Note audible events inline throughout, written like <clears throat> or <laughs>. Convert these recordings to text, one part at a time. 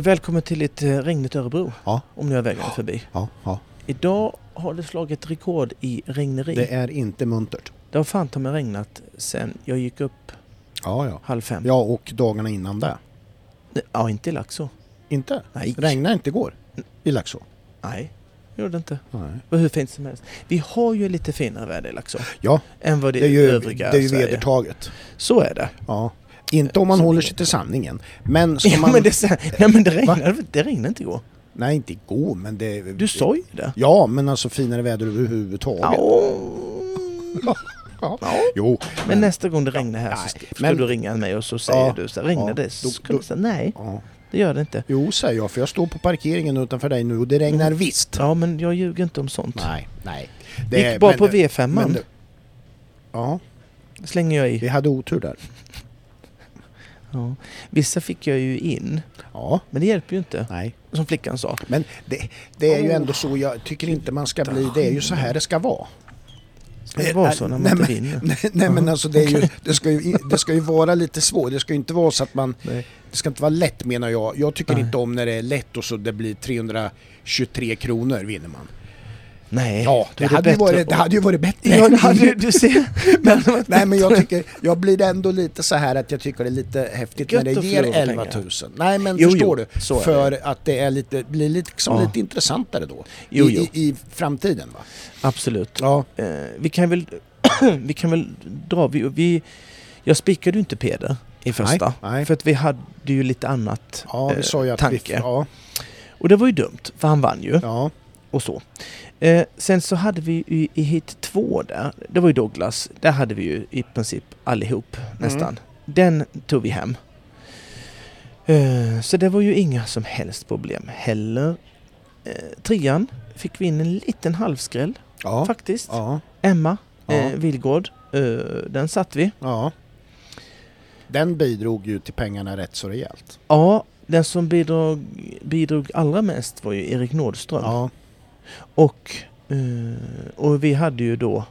Välkommen till ett eh, regnigt Örebro. Ja. Om nu är vägen förbi. Ja, ja. Idag har det slagit rekord i regneri. Det Det, är inte muntert. har fan ta mig regnat sen jag gick upp Ja, ja. halv fem. Ja, och dagarna innan det. Ja, inte i Laxå. Inte? Nej. Regnade inte igår i Laxå? Nej, gjorde det inte. Nej. Det var hur fint som helst. Vi har ju lite finare väder i Laxå. Ja, Än vad det, det är ju, övriga det är ju vedertaget. Så är det. Ja. Inte om man Så håller sig till sanningen. Men ska <laughs> Ja, man... men det, så nej men det regnade, det regnade inte igår. Nej, inte igår, men det... Du sa ju det. Ja, men alltså finare väder överhuvudtaget. Ja. <laughs> Ja. Ja. Jo, Men nästa gång det regnar här så Nej, ska, ska men- du ringa mig och så säger Ja, du så regnar ja, det? då- Så du då- säga nej, Ja. det gör det inte. Jo, säger jag, för jag står på parkeringen utanför dig nu och det regnar Mm. visst. Ja men jag ljuger inte om sånt. Nej, nej. Det gick bra men på det- V5. men det- Ja, slänger jag vi i. hade otur där. Ja. Vissa fick jag ju in, Ja, men det hjälper ju inte. nej. Som flickan sa. Men det, det är ju ändå så, jag tycker inte man ska bli, det är ju så här det ska vara. Ska det vara så när man Nej, inte vinner? <laughs> Nej, nej men alltså det, är ju, det, ska ju, det ska ju vara lite svårt, det ska ju inte vara så att man, Nej. det ska inte vara lätt menar jag. Jag tycker Nej. inte om när det är lätt och så det blir 323 kronor vinner man. Nej, Ja, det är hade, ju varit, det hade ju varit bättre. Ja, det hade, du ser. <laughs> Men, Nej men jag tycker, jag blir ändå lite så här att jag tycker det är lite häftigt Gött när det ger förlora 11 pengar. 000. Nej men Jo, förstår jo, du? För att det är lite, blir liksom Ja. lite intressantare då. Jo, I. I, I framtiden va? Absolut. Ja. Eh, vi kan väl, <clears throat> vi kan väl dra, vi, vi, jag spikade ju inte Peder i första. Nej, nej. För att vi hade ju lite annat Ja, vi eh, tanke. vi... Ja, Och det var ju dumt, för han vann ju. ja. och så. Eh, sen så hade vi i, i hit två där, det var ju Douglas, där hade vi ju i princip allihop nästan. Den tog vi hem. Eh, så det var ju inga som helst problem heller. Eh, trean fick vi in en liten halvskräll ja. faktiskt. ja. Emma Ja. eh, Vilgård, eh, den satt vi. Ja. Den bidrog ju till pengarna rätt så rejält. Ja, den som bidrog, bidrog allra mest var ju Erik Nordström. Ja. Och, eh, och vi hade ju då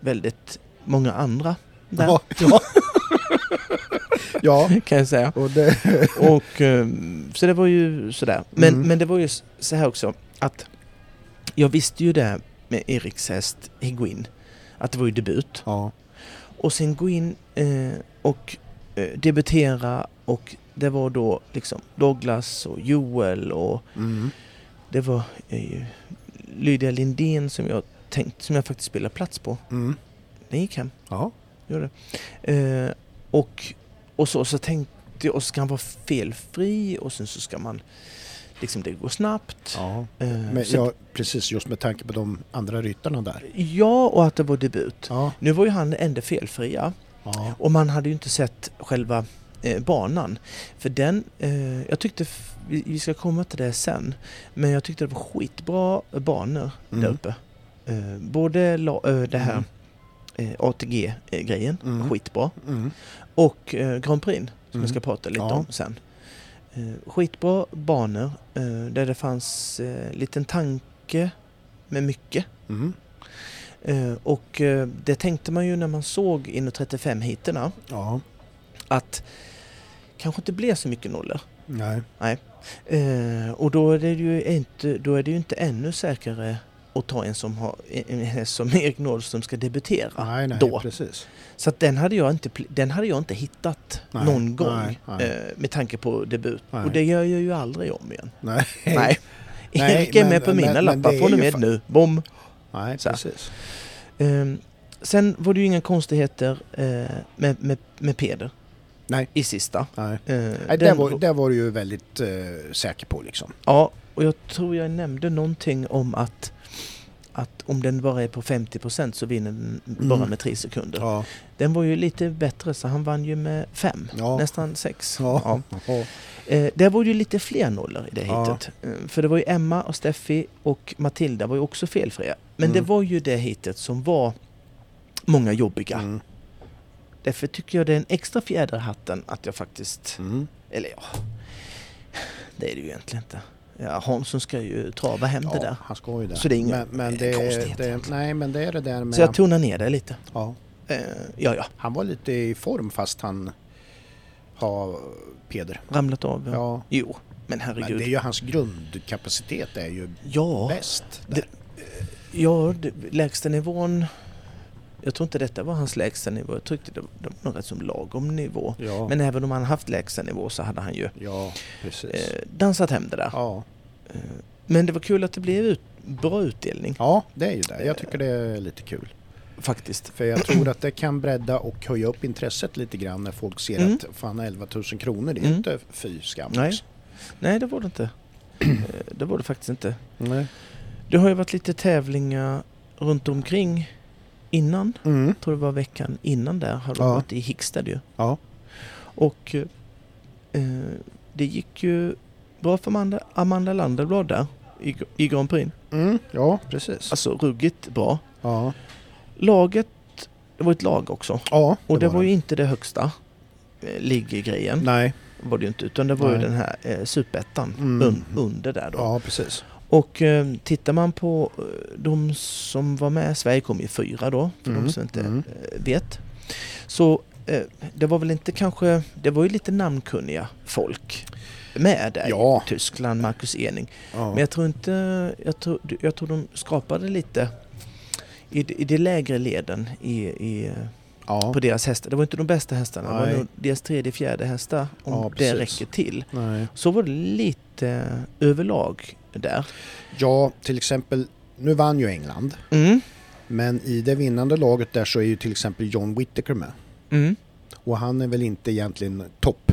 väldigt många andra där Ja. ja. ja. <laughs> kan jag säga. Och det... <laughs> Och, eh, så det var ju sådär. Men, Mm. men det var ju så här också att jag visste ju det med Eriks häst Higuin att det var ju debut. Ja. Och sen gå in eh, och debutera och det var då liksom Douglas och Joel och Mm. Det var eh, Lydia Lindén som jag tänkt, som jag faktiskt spelade plats på. Mm. Den gick hem. Ja. Gjorde det. Eh, och, och så, så tänkte jag, och så ska han vara felfri och sen så ska man liksom det går snabbt. ja. Eh, Men, så, ja, precis just med tanke på de andra ryttarna där. ja, och att det var debut. Ja. Nu var ju han enda felfria Ja. och man hade ju inte sett själva eh, banan. För den, eh, jag tyckte, vi, vi ska komma till det sen, men jag tyckte det var skitbra banor där Mm. uppe. Eh, både la, eh, det här Mm. eh, ATG-grejen, Mm. skitbra. Mm. Och eh, Grand Prix som Mm. jag ska prata lite Ja. om sen. Skitbra banor där det fanns eh, liten tanke med mycket. Mm. Och det tänkte man ju när man såg in 35 hiterna Ja. Att kanske inte blev så mycket nollor. Nej. Eh, och då är, det ju inte, då är det ju inte ännu säkrare att ta en som har en häst som Erik Nordström ska debutera. Nej, nej, då. precis. Så att den hade jag inte, den hade jag inte hittat Nej, någon gång nej, nej. Eh, med tanke på debut. Nej. Och det gör jag ju aldrig om igen. Nej. Nej. <laughs> Nej, Erik är men- med på mina men lappar. ni ju med nu? Bom! Nej, Så precis. Ehm, sen var det ju inga konstigheter eh, med, med, med Peder Nej. i sista. Nej. Eh, Nej, det den- var, det var du ju väldigt eh, säker på liksom. Ja, och jag tror jag nämnde någonting om att, att om den bara är på 50% så vinner den bara Mm. med tre sekunder. Ja. Den var ju lite bättre så han vann ju med fem, Ja. nästan sex. Ja. Ja. Eh, där var ju lite fler nollor i det Ja. hitet. Eh, för det var ju Emma och Steffi och Matilda var ju också felfria. Men Mm. det var ju det hitet som var många jobbiga. Mm. Därför tycker jag det är en extra fjäder i hatten att jag faktiskt, Mm. eller ja, det är det ju egentligen inte. Ja, Hansson ska ju trava hem det Ja, där. han ska ju det. Så det är inga men, men det, det. Nej, men det är det där med... Så jag tonar ner det lite. ja. Eh, ja, ja. Han var lite i form fast han... har Peder. Ramlat av? Ja. Ja. Jo, men herregud. Men det är ju hans grundkapacitet är ju Ja, bäst. det- Där. ja det, lägsta nivån. Jag tror inte detta var hans lägsta nivå. Jag tyckte det var, rätt som lagom nivå. Ja, Men även om han haft lägsta nivå så hade han ju ja eh, dansat hem det där. Ja. Eh, men det var kul att det blev ut, bra utdelning ja, det är ju det. Jag tycker det är lite kul. faktiskt. För jag tror att det kan bredda och höja upp intresset lite grann när folk ser Mm. att fan 11 000 kronor, det är Mm. inte fy skam. Nej. alltså. Nej, det var det inte. Eh, det var det faktiskt inte. Nej. Det har ju varit lite tävlingar runt omkring innan. Mm. Jag tror det var veckan innan där. Har det Ja. varit i Hickstad ju. Ja. Och eh, det gick ju bra för Amanda, Amanda Landerblad där i, i Grand Prix. Mm. Ja, precis. Alltså ruggigt bra. Ja, Laget, det var ett lag också. ja Och det, var ju det. inte det högsta eh, liggrejen. Nej, Var det ju inte, utan det var ju Nej. den här eh, superettan Mm. un, under där då. ja precis. Och eh, tittar man på eh, de som var med, Sverige kom ju fyra då, för Mm, de som inte mm. eh, vet. Så eh, det var väl inte kanske, det var ju lite namnkunniga folk med där. Ja. Tyskland, Marcus Ening. Ja. Men jag tror inte, jag tror, jag tror de skapade lite i, i de lägre leden i, i, ja. på deras hästar. Det var inte de bästa hästarna, det var Nej. nog deras tredje, fjärde hästar om Ja, det räcker till. Nej. Så var det lite överlag där. ja, till exempel, nu vann ju England. Mm. Men i det vinnande laget där så är ju till exempel John Whittaker med. Mm. Och han är väl inte egentligen topp.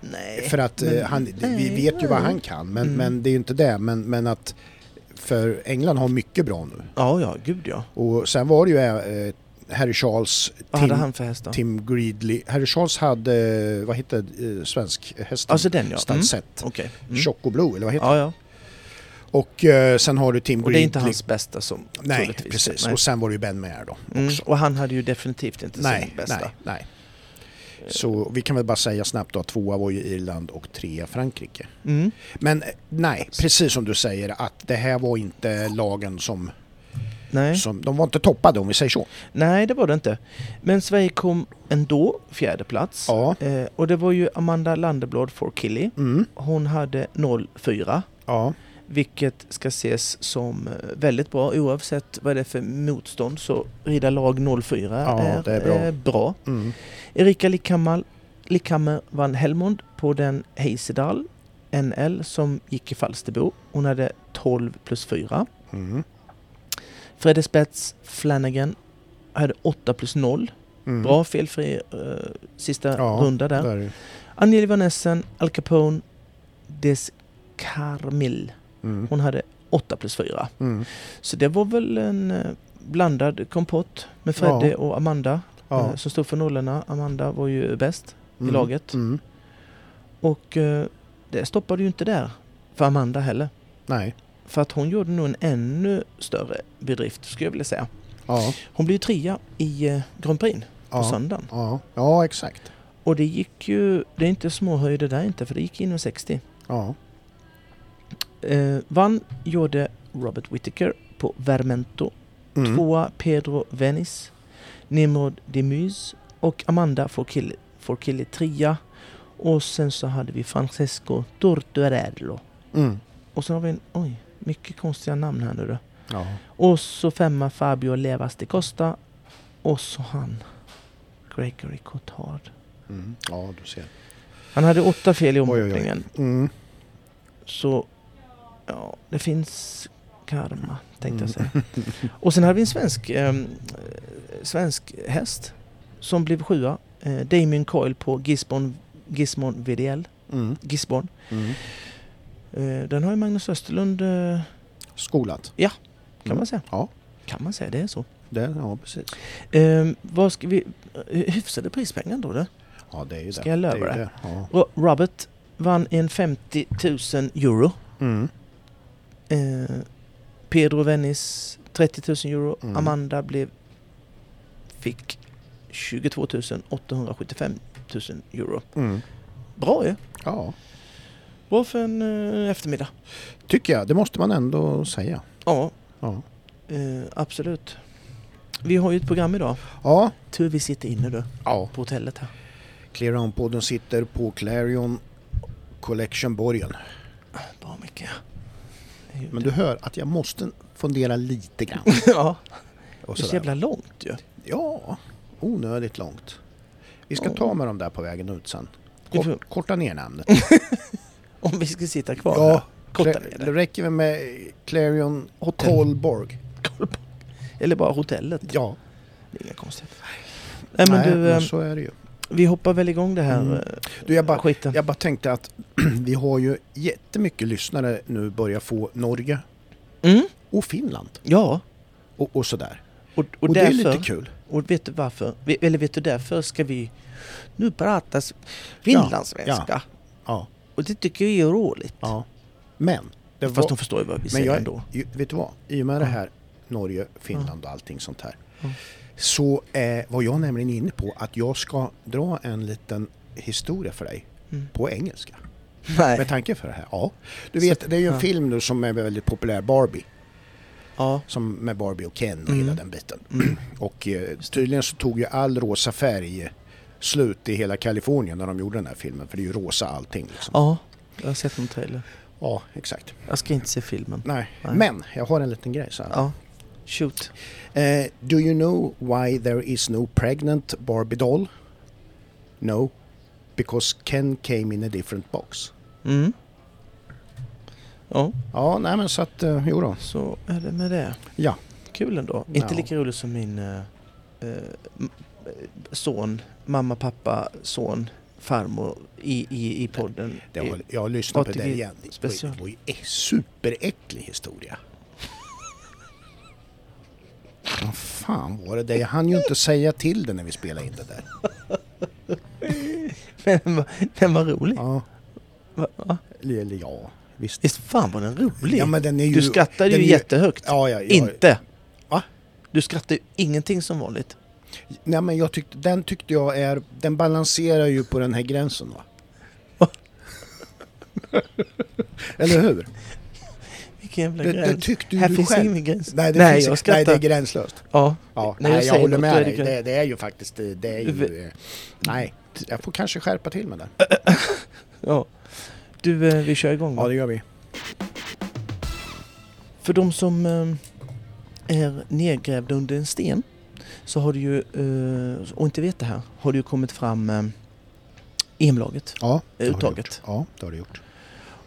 Nej. För att men- eh, han, vi nej, vet ju vad han kan, men, Mm. men det är ju inte det. Men, men att för England har mycket bra nu. Ja, ja, gud ja. Och sen var det ju eh, Harry Charles, Vad Tim, hade han för hästar? Tim Greedley. Harry Charles hade, eh, vad hette eh, svensk hästen? Alltså den ja. Mm. Stansett. Okej. Mm. Choco Blue, eller vad heter Ja, ja. Och eh, sen har du Tim Och det är inte hans bästa som Nej, precis. Nej. Och sen var det ju Ben Maher då Mm. Och han hade ju definitivt inte Nej, sin bästa. nej, nej. Så vi kan väl bara säga snabbt då att tvåa var ju Irland och trea Frankrike. Mm. Men eh, nej, precis som du säger att det här var inte lagen som, Nej. som... De var inte toppade om vi säger så. nej, det var det inte. Men Sverige kom ändå fjärde plats. Ja. Eh, och det var ju Amanda Landeblad for Killy. Mm. Hon hade 0,4. Ja. Vilket ska ses som eh, väldigt bra oavsett vad det är för motstånd. Så rida lag 0,4 Ja, är, är bra. eh, bra. Mm. Erika Lickhammar, Lickhammer vann Helmond på den Heisedal NL som gick i Falsterbo. Hon hade 12 plus 4. Mm. Fredde Spets Flanagan hade 8 plus 0. Mm. Bra felfri eh, sista Ja, runda där. Där. Angeli Van Essen, Al Capone, Des Carmil. Mm. Hon hade 8 plus 4. Mm. Så det var väl en eh, blandad kompott med Fredde Ja. och Amanda Ja. eh, som stod för nollorna. Amanda var ju bäst Mm. i laget. Mm. Och eh, det stoppade ju inte där för Amanda heller. Nej. För att hon gjorde nog en ännu större bedrift skulle jag vilja säga. Ja. Hon blev trea i Grand Prix på Ja. söndagen. Ja. ja, exakt. Och det gick ju, det är inte små höjder där inte för det gick inom 60. Ja. Eh, vann gjorde Robert Whittaker på Vermento. Mm. Tvåa Pedro Venis. Nimrod Demuse och Amanda Forkilli trea. Och sen så hade vi Francesco Torturello. Mm. Och så har vi en, oj, mycket konstiga namn här nu då. Ja. Och så femma Fabio Levas de Costa. Och så han, Gregory Cotard. Mm. Ja, du ser. Han hade åtta fel i omhoppningen. Mm. Så, ja, det finns karma, tänkte jag Mm. säga. <laughs> Och sen hade vi en svensk, ehm, svensk häst som blev sjua. Eh, Damien Coyle på Gisborne, Gisborne VDL. Mm. Gisborne. Mm. Eh, den har ju Magnus Österlund, eh, Skolat. kan Mm. man säga. Ja, Kan man säga, det är så. det, ja precis. Eh, vad ska vi, eh, hyfsade prispengar då? det? Ja, det är ju Ska det. jag det löva är ju det? Ja. Ro- Robert vann en 50 000 euro. Mm. Eh, Pedro Vennis 30 000 euro. Mm. Amanda blev, fick 22 875 000 euro. Mm. Bra ju. Ja, Bra för en eh, eftermiddag. tycker jag. Det måste man ändå säga. Ja, Ja. eh, absolut. Vi har ju ett program idag. Ja, Tur vi sitter inne då ja. på hotellet här. Clearon-podden sitter på Clarion Collection-borgen. Bra mycket. Men du hör att jag måste fundera lite grann. <laughs> ja, Och det är så jävla långt ju. Ja, onödigt långt. Vi ska Ja. ta med dem där på vägen ut sen. Kort, korta ner namnet. <laughs> Om vi ska sitta kvar Ja. Korta ner det räcker väl med Clarion Hotell. <laughs> Kolborg. Eller bara hotellet. Ja, Det är inga konstigheter. Nej men nej, du, men eh, så är det ju. Vi hoppar väl igång det här Mm. eh, Du, jag bara, skiten. jag bara tänkte att <clears throat> vi har ju jättemycket lyssnare nu börjar få Norge Mm, och Finland ja, och, och sådär. och, och, Och, det är därför, lite kul. och vet du varför? Eller vet du därför ska vi nu prata finlandssvenska. Ja, Och det tycker vi är roligt. ja. Men, det Fast var, de förstår ju vad vi men säger jag, ändå. vet du vad? I och med det Ja. här Norge, Finland och allting sånt här. Så eh, var jag nämligen inne på att jag ska dra en liten historia för dig Mm. på engelska. Nej. Med tanke för det här. Ja. Du Så- vet, det är ju en ja. film nu som är väldigt populär, Barbie. Ja. Som med Barbie och Ken och Mm. hela den biten. Mm. <clears throat> Och eh, tydligen så tog ju all rosa färg slut i hela Kalifornien när de gjorde den här filmen. För det är ju rosa allting. Liksom. ja, jag har sett någon trailer. Ja, exakt. Jag ska inte se filmen. Nej. Nej. Men jag har en liten grej så här. Ja, shoot. Eh, do you know why there is no pregnant Barbie doll? No. Because Ken came in a different box. Mm. Ja, Ja, nej men så att, eh, jo då. så är det med det. Ja. Kul ändå. Ja. Inte lika roligt som min eh, son, mamma, pappa, son, farmor i, i, i podden. Det var, jag lyssnade på det igen. Det var, special. det var ju en superäcklig historia. Vad fan var det där? Jag hann ju inte säga till det när vi spelade in det där. <laughs> Men den var, den var rolig. Ja, Va? Va? eller ja, visst. Visst fan var den rolig? Ja, men den är ju, du skrattade ju är jättehögt. Ja, ja, ja. Inte! Va? Du skrattade ju ingenting som vanligt. Nej men jag tyckte, den tyckte jag är, den balanserar ju på den här gränsen? Va? Eller hur? Vilken jävla Det, det gräns. tyckte ju Här du finns själv. ingen gräns. Nej, det Nej, finns, jag nej, det är gränslöst. Ja, Ja, nej, jag jag, håller något, med då dig. det Det, det är ju faktiskt, det det är ju... Nej, jag får kanske skärpa till med den. <laughs> ja. Du, eh, vi kör igång va? Ja, det gör vi. För de som eh, är nedgrävda under en sten så har det ju, eh, och inte vet det här, har det ju kommit fram EM-laget, Ja, det har det uttaget. gjort. Ja, det har det gjort.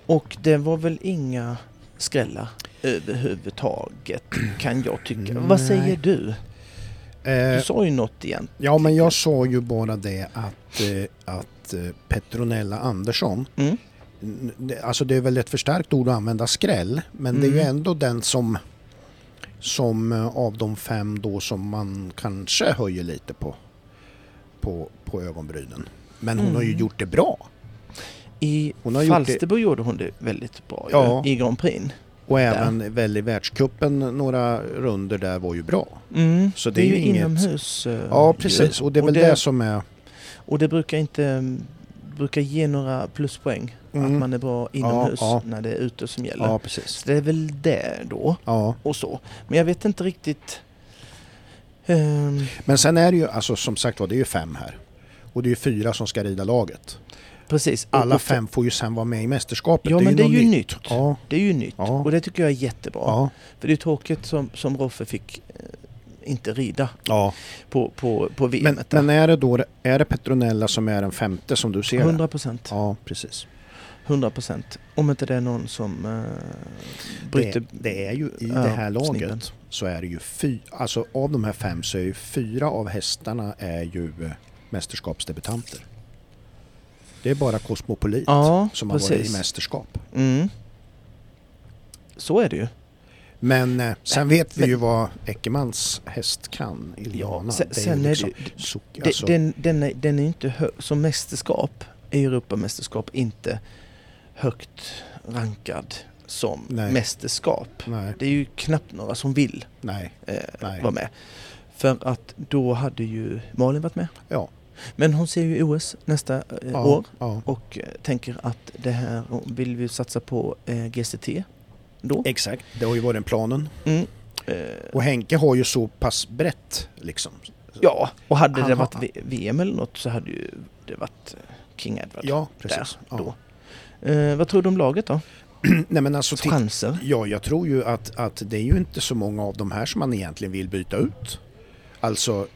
Och det var väl inga skrällar överhuvudtaget kan jag tycka. Vad Nej. säger du? Du Eh, sa ju något igen. ja, men jag sa ju bara det att, eh, att eh, Petronella Andersson Mm. Alltså det är väl ett för starkt ord att använda skräll men det är ju Mm. ändå den som som av de fem då som man kanske höjer lite på på, på ögonbrynen. Men hon har ju Mm. gjort det bra. I Hon har gjort Falsterbo gjorde hon det väldigt bra ju, Ja. i Grand Prix. Och även väl i världscupen några runder där var ju bra. Mm. Så det är ju inget- inomhus. eh, Ja precis ju. och det är väl det, som är... Och det brukar inte mm, brukar ge några pluspoäng. Att Mm. man är bra inomhus ja. när det är ute som gäller. Ja precis. Så det är väl det då Ja. och så. Men jag vet inte riktigt. ehm, Men sen är det ju alltså som sagt var det är ju fem här. Och det är ju fyra som ska rida laget. Precis. Alla och- fem får ju sen vara med i mästerskapet. Ja men det är ju nytt. Ja, Det är ju nytt. Ja. Och det tycker jag är jättebra. ja, För det är tråkigt som, som Roffe fick eh, inte rida ja. på, på, på VM. Men, men är det då är det Petronella som är den femte som du ser det? 100 procent. Ja, precis. 100 procent. Om inte det är någon som eh, bryter Det, det är ju i det här laget snibben. så är det ju fy, alltså av de här fem så är ju fyra av hästarna är ju eh, mästerskapsdebutanter. Det är bara Cosmopolit Ja, som har varit i precis. mästerskap. Mm. Så är det ju. Men eh, sen vet vi men- ju vad Eckermans häst kan, Iliana. sen, det är sen är liksom, ju- så, alltså, den, den, är, den är inte hö, som mästerskap, Europamästerskap, inte högt rankad som Nej. mästerskap. nej, Det är ju knappt några som vill eh, vara med. För att då hade ju Malin varit med. ja, Men hon ser ju OS nästa eh, ja, år ja. och eh, tänker att det här vill vi satsa på eh, GCT då. Exakt, det har ju varit planen. Mm. Och Henke har ju så pass brett liksom. Ja, och hade Han det varit V- VM eller något så hade ju det varit King Edward. Ja, precis. Där, då. Eh, vad tror du om laget då? <clears throat> Nej men alltså, Chanser? ja, jag tror ju att, att det är ju inte så många av de här som man egentligen vill byta ut. Alltså,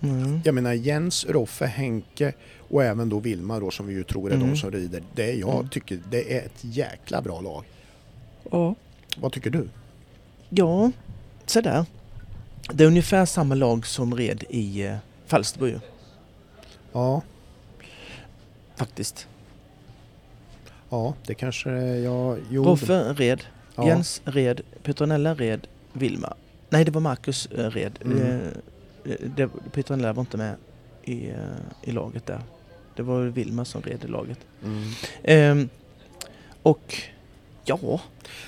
Mm. jag menar Jens, Roffe, Henke och även då Vilma då som vi ju tror är Mm. de som rider. Det jag Mm. tycker det är ett jäkla bra lag. Ja. Vad tycker du? Ja, så där. Det är ungefär samma lag som red i eh, Falsterbo Ja, faktiskt. ja det kanske jag... Jo, Roffe red, ja, Jens red, Petronella red, Vilma. Nej, det var Marcus eh, red. Mm. Eh, det, Petronella var inte med i, eh, i laget där. Det var Vilma som red i laget. Mm. Ehm, och ja,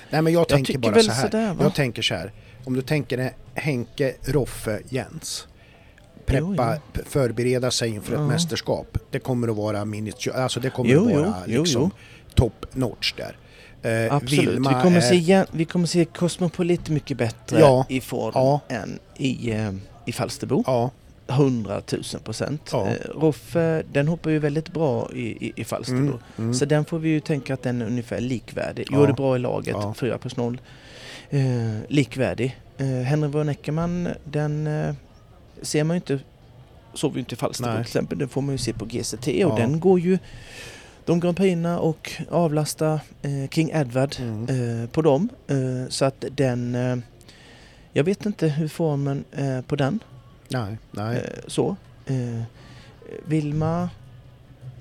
Nej men jag jag tänker bara så här. sådär? Jag tänker så här. Om du tänker dig Henke, Roffe, Jens. Preppa, Jo, p- förbereda sig inför ett Ja. mästerskap. Det kommer att vara minitio, alltså det kommer Jo, att jo, vara jo, liksom top notch där. Eh, Absolut. Vilma vi, kommer är, se, vi kommer se Cosmopolit mycket bättre Ja. i form Ja. än i, eh, i Falsterbo. Ja, 100 000 procent. Ja. Eh, Roffe, den hoppar ju väldigt bra i, i, i Falsterbo. mm, mm. Så den får vi ju tänka att den är ungefär likvärdig. Ja. Gjorde bra i laget, Ja. 4 plus 0. Eh, likvärdig. Eh, Henry von Eckermann, den eh, ser man ju inte, såg vi inte i Falsterbo Nej. till exempel. Den får man ju se på GCT och Ja. den går ju de Grand Prixna och avlasta eh, King Edward Mm. eh, på dem. Eh, så att den, jag vet inte hur formen är på den. Nej, nej. Eh, så. Eh, Vilma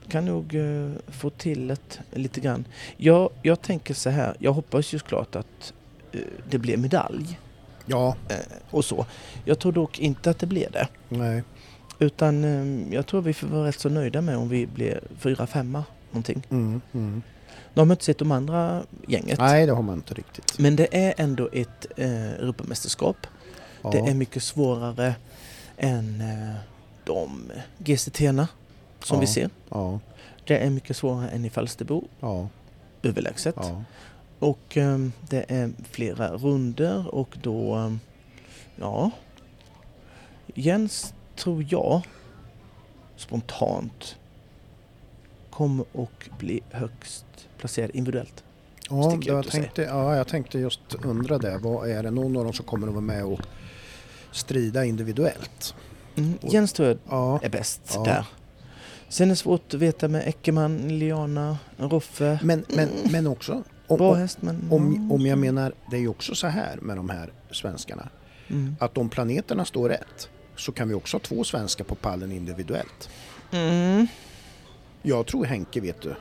kan nog eh, få till ett lite grann. Jag, jag tänker så här, jag hoppas ju såklart att det blir medalj Ja, och så. Jag tror dock inte att det blir det. nej. Utan jag tror vi får vara rätt så nöjda med om vi blir fyra, femma någonting. Mm, mm. Nu har man inte sett de andra gänget. Nej, det har man inte riktigt. Men det är ändå ett eh, Europamästerskap. Ja. Det är mycket svårare än eh, de GCT-erna som Ja. vi ser. Ja, Det är mycket svårare än i Falsterbo, ja, överlägset. Och ehm, det är flera runder och då, ehm, ja, Jens tror jag spontant kommer att bli högst placerad individuellt. Ja, jag tänkte, ja, jag tänkte just undra det. Vad är det någon av dem som kommer att vara med och strida individuellt? Mm, Jens tror jag Ja, är bäst Ja. där. Sen är det svårt att veta med Eckermann, Liana, Roffe. men, men, men också om, Bra häst men... om, om jag menar, det är ju också så här med de här svenskarna. Mm. Att om planeterna står rätt så kan vi också ha två svenskar på pallen individuellt. Mm. Jag tror Henke, vet du,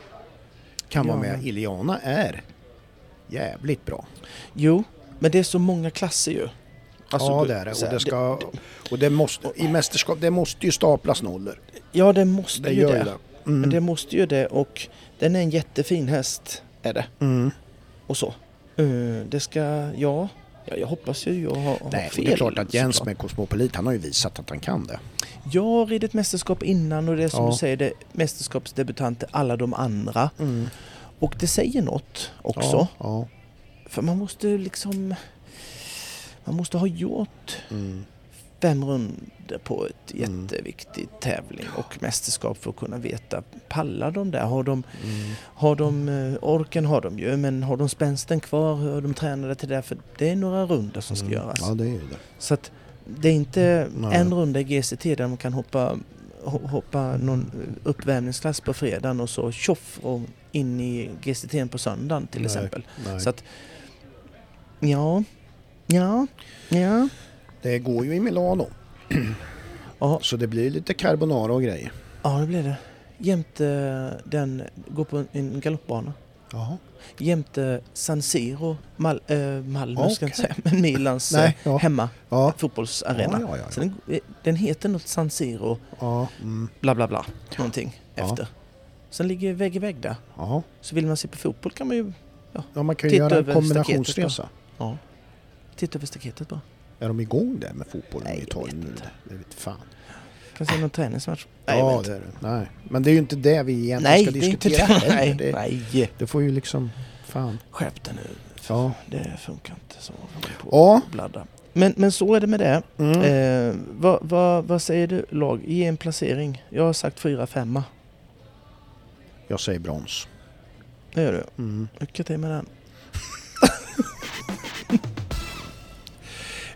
kan vara med. Iliana är jävligt bra. Jo, men det är så många klasser ju. Alltså, ja, det är det. Och det, ska, och det måste, i mästerskap, det måste ju staplas nollor. Ja, det måste Det ju gör det. det. Mm. Men det måste ju det och den är en jättefin häst, är det. Mm. Och så. Eh, det ska, ja, ja jag hoppas ju jag har, har Nej, fel. det är klart att Jens såklart. med Cosmopolit, han har ju visat att han kan det. Jag har ridit mästerskap innan och det är som Ja. du säger, det är mästerskapsdebutanter, alla de andra. Och det säger något också. Ja. För man måste liksom... Man måste ha gjort Mm. Fem runder på ett Mm. jätteviktig tävling och mästerskap för att kunna veta, pallar de där? Har de, Mm. har de eh, orken har de ju, men har de spänsten kvar? Är de tränade till det? För det är några runder som ska Mm. göras. Ja, det är det. Så att det är inte Nej. en runda i GCT där man kan hoppa, ho- hoppa någon uppvärmningsklass på fredagen och så tjoff och in i GCT på söndagen till Nej. exempel. Nej. Så att, ja, ja, ja. Det går ju i Milano, <clears throat> Ja, så det blir lite carbonara och grejer. ja det blir det. Jämte den, går på en galoppbana. Jaha. Jämte San Siro, Mal, äh, Malmö ska jag inte säga, men Milans <laughs> Nej, eh, ja. hemma Ja. fotbollsarena. Ja, ja, den, eh, den heter något San Siro, ja. Mm. bla bla bla, någonting efter. Sen ligger vägg i vägg där. Så vill man se på fotboll kan man ju ja, man kan ju Titta göra en kombinationsresa. ja, titta över staketet bara. Är de igång där med fotbollen Nej, i vet nu? Det vet fan. Kan se någon träningsmatch. Nej, jag ja, det är det. Nej. Men det är ju inte det vi egentligen Nej, ska det är inte diskutera det. <laughs> Nej, Det, nej. det får ju liksom... Fan. Skärp dig nu. Ja. Det funkar inte så. På Ja. Bladda. Men, men så är det med det. Mm. Eh, vad, vad, vad säger du lag? Ge en placering. Jag har sagt fyra, femma. Jag säger brons. Det gör du. Mm. Lycka till med den.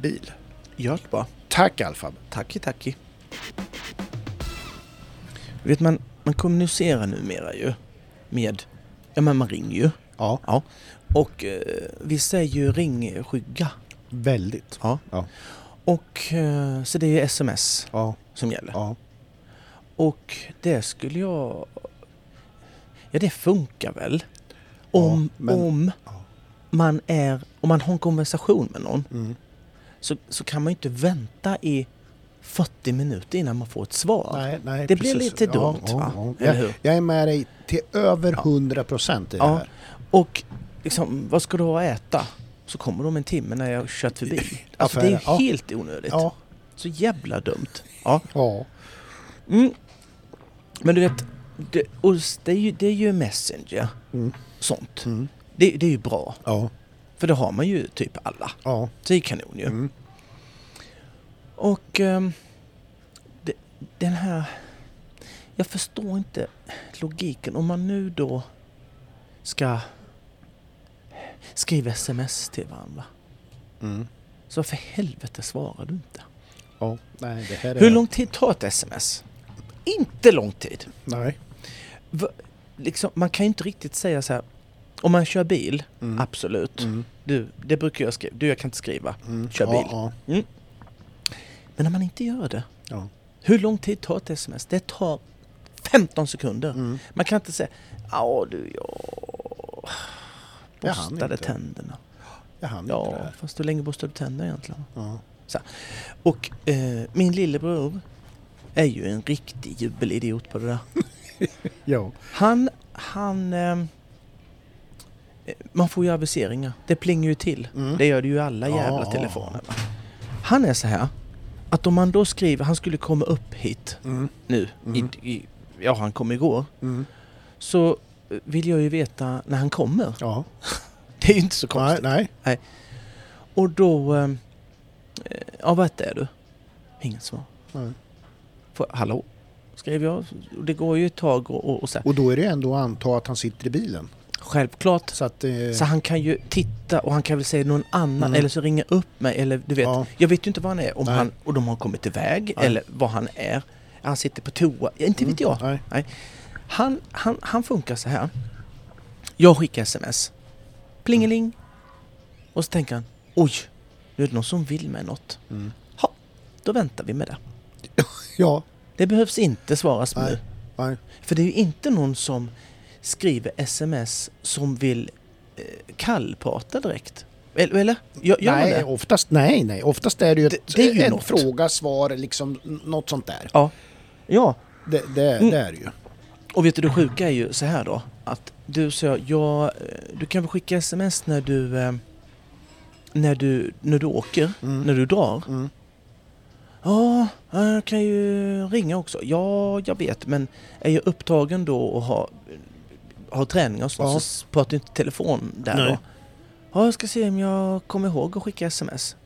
bil. gör det bara. Tack Alfab. Tacki, tacki. Vet man, man kommunicerar numera ju med... Ja, men man ringer ju. Ja, Och eh, vi säger ju ringskygga. väldigt. Ja. Ja. Och så så det är ju sms Ja, som gäller. ja. Och det skulle jag... Ja, det funkar väl. Om, men- om ja. man är... Om man har en konversation med någon Mm. Så, så kan man ju inte vänta i 40 minuter innan man får ett svar. Nej, nej, Det blir precis. lite Ja, dumt, ja, va? ja. Eller Jag, hur? jag är med dig till över 100 procent i det Ja. här. Och liksom, vad ska du ha att äta? Så kommer de en timme när jag har kört förbi. <laughs> Alltså det är ja. helt onödigt. Ja. Så jävla dumt. Ja. Ja. Mm. Men du vet, det, det, är ju, det är ju Messenger. Mm. Sånt. Mm. Det, det är ju bra. Ja. För det har man ju typ alla. Ja. Så det är kanon ju. Mm. Och ehm, det, den här... Jag förstår inte logiken. Om man nu då ska skriva sms till varandra. Mm. Så för helvete svarar du inte? Ja. Nej, det här är... Hur lång tid tar ett sms? Inte lång tid. Nej. Va, liksom, man kan ju inte riktigt säga så här. Om man kör bil, Mm. absolut. Mm. Du, det brukar jag skriva. Du, jag kan inte skriva. Mm. Kör bil. Ja. Men när man inte gör det. Ja. Hur lång tid tar ett sms? Det tar 15 sekunder. Mm. Man kan inte säga Ja du, jag Jag borstade inte. tänderna. Jag hann inte Ja, det. fast hur länge borstade du tänderna egentligen? Ja. Och eh, min lillebror är ju en riktig jubelidiot på det där. <laughs> Ja. Han, han... Eh, man får ju aviseringar. Det plingar ju till. Mm. Det gör det ju i alla Ja, jävla ja, telefoner. Va? Han är så här att om man då skriver, han skulle komma upp hit Mm. nu, Mm. i, i, ja han kom igår, Mm. så vill jag ju veta när han kommer. Ja. <laughs> Det är ju inte så Nej, konstigt. nej. Och då, ehm, eh, ja vart är du? Inget svar. Nej. Får, hallå? skrev jag. Det går ju ett tag och, och, och så. här. Och då är det ändå att anta att han sitter i bilen. Självklart. Så att... Eh, Så han kan ju titta och han kan väl säga någon annan Mm. eller så ringa upp mig eller du vet. Ja. Jag vet ju inte var han är, om Nej. han, och de har kommit iväg Nej. eller var han är. Han sitter på toa, inte vet jag. Mm, Nej. Han, han, han funkar så här. Jag skickar sms. Plingeling. Och så tänker han, oj, nu är det någon som vill mig något. Mm. Ha, då väntar vi med det. <laughs> Ja. Det behövs inte svaras Nej. nu. Nej. För det är ju inte någon som skriver sms som vill eh, kallprata direkt. Eller? eller? Gör, gör nej, det? oftast nej, nej. Oftast är det ju ett, Det- är ju en något. fråga, svar, liksom något sånt där. Ja. Ja, Det, det, Mm. det är det ju. och vet du det sjuka är ju så här då. Att du sa, ja, eh, du kan väl skicka sms när du, eh, när du, när du åker, Mm. när du drar. Mm. Ja, jag kan ju ringa också. Ja, jag vet, men är jag upptagen då och har, har träning och sånt Ja. så pratar jag inte telefon där Nej. då. Ja, jag ska se om jag kommer ihåg att skicka sms.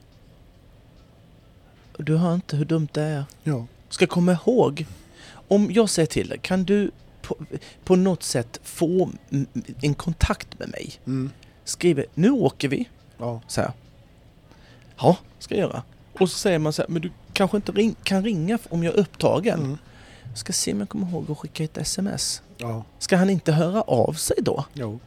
Du hör inte hur dumt det är. Ja. Ska komma ihåg. Om jag säger till dig, kan du på, på något sätt få en kontakt med mig? Mm. Skriver, nu åker vi. Ja. Så här. Ja, ska jag göra. Och så säger man så här, men du kanske inte ring, kan ringa om jag är upptagen. Mm. Ska se om jag kommer ihåg att skicka ett sms. Ja. Ska han inte höra av sig då? Jo.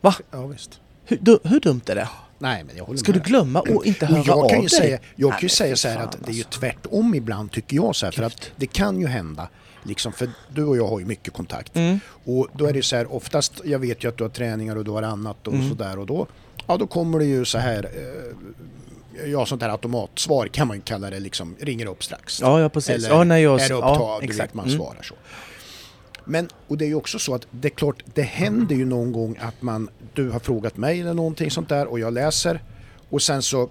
Va? Ja, visst. Hur, du, hur dumt är det? Nej, men jag håller Ska du med. glömma och inte höra Och jag av kan ju dig? säga, jag kan Nej, ju säga så här att det är ju alltså. tvärtom ibland tycker jag så här, för att det kan ju hända liksom, för du och jag har ju mycket kontakt Mm. och då är det så här oftast, jag vet ju att du har träningar och du har annat och Mm. sådär och då, ja då kommer det ju så här eh, ja sånt här automatsvar kan man ju kalla det liksom, ringer upp strax. Ja, ja precis. Eller ja, när jag, är det ja, du vet exakt. man Mm. svarar så. Men, och det är ju också så att det är klart, det händer ju någon gång att man, du har frågat mig eller någonting sånt där och jag läser och sen så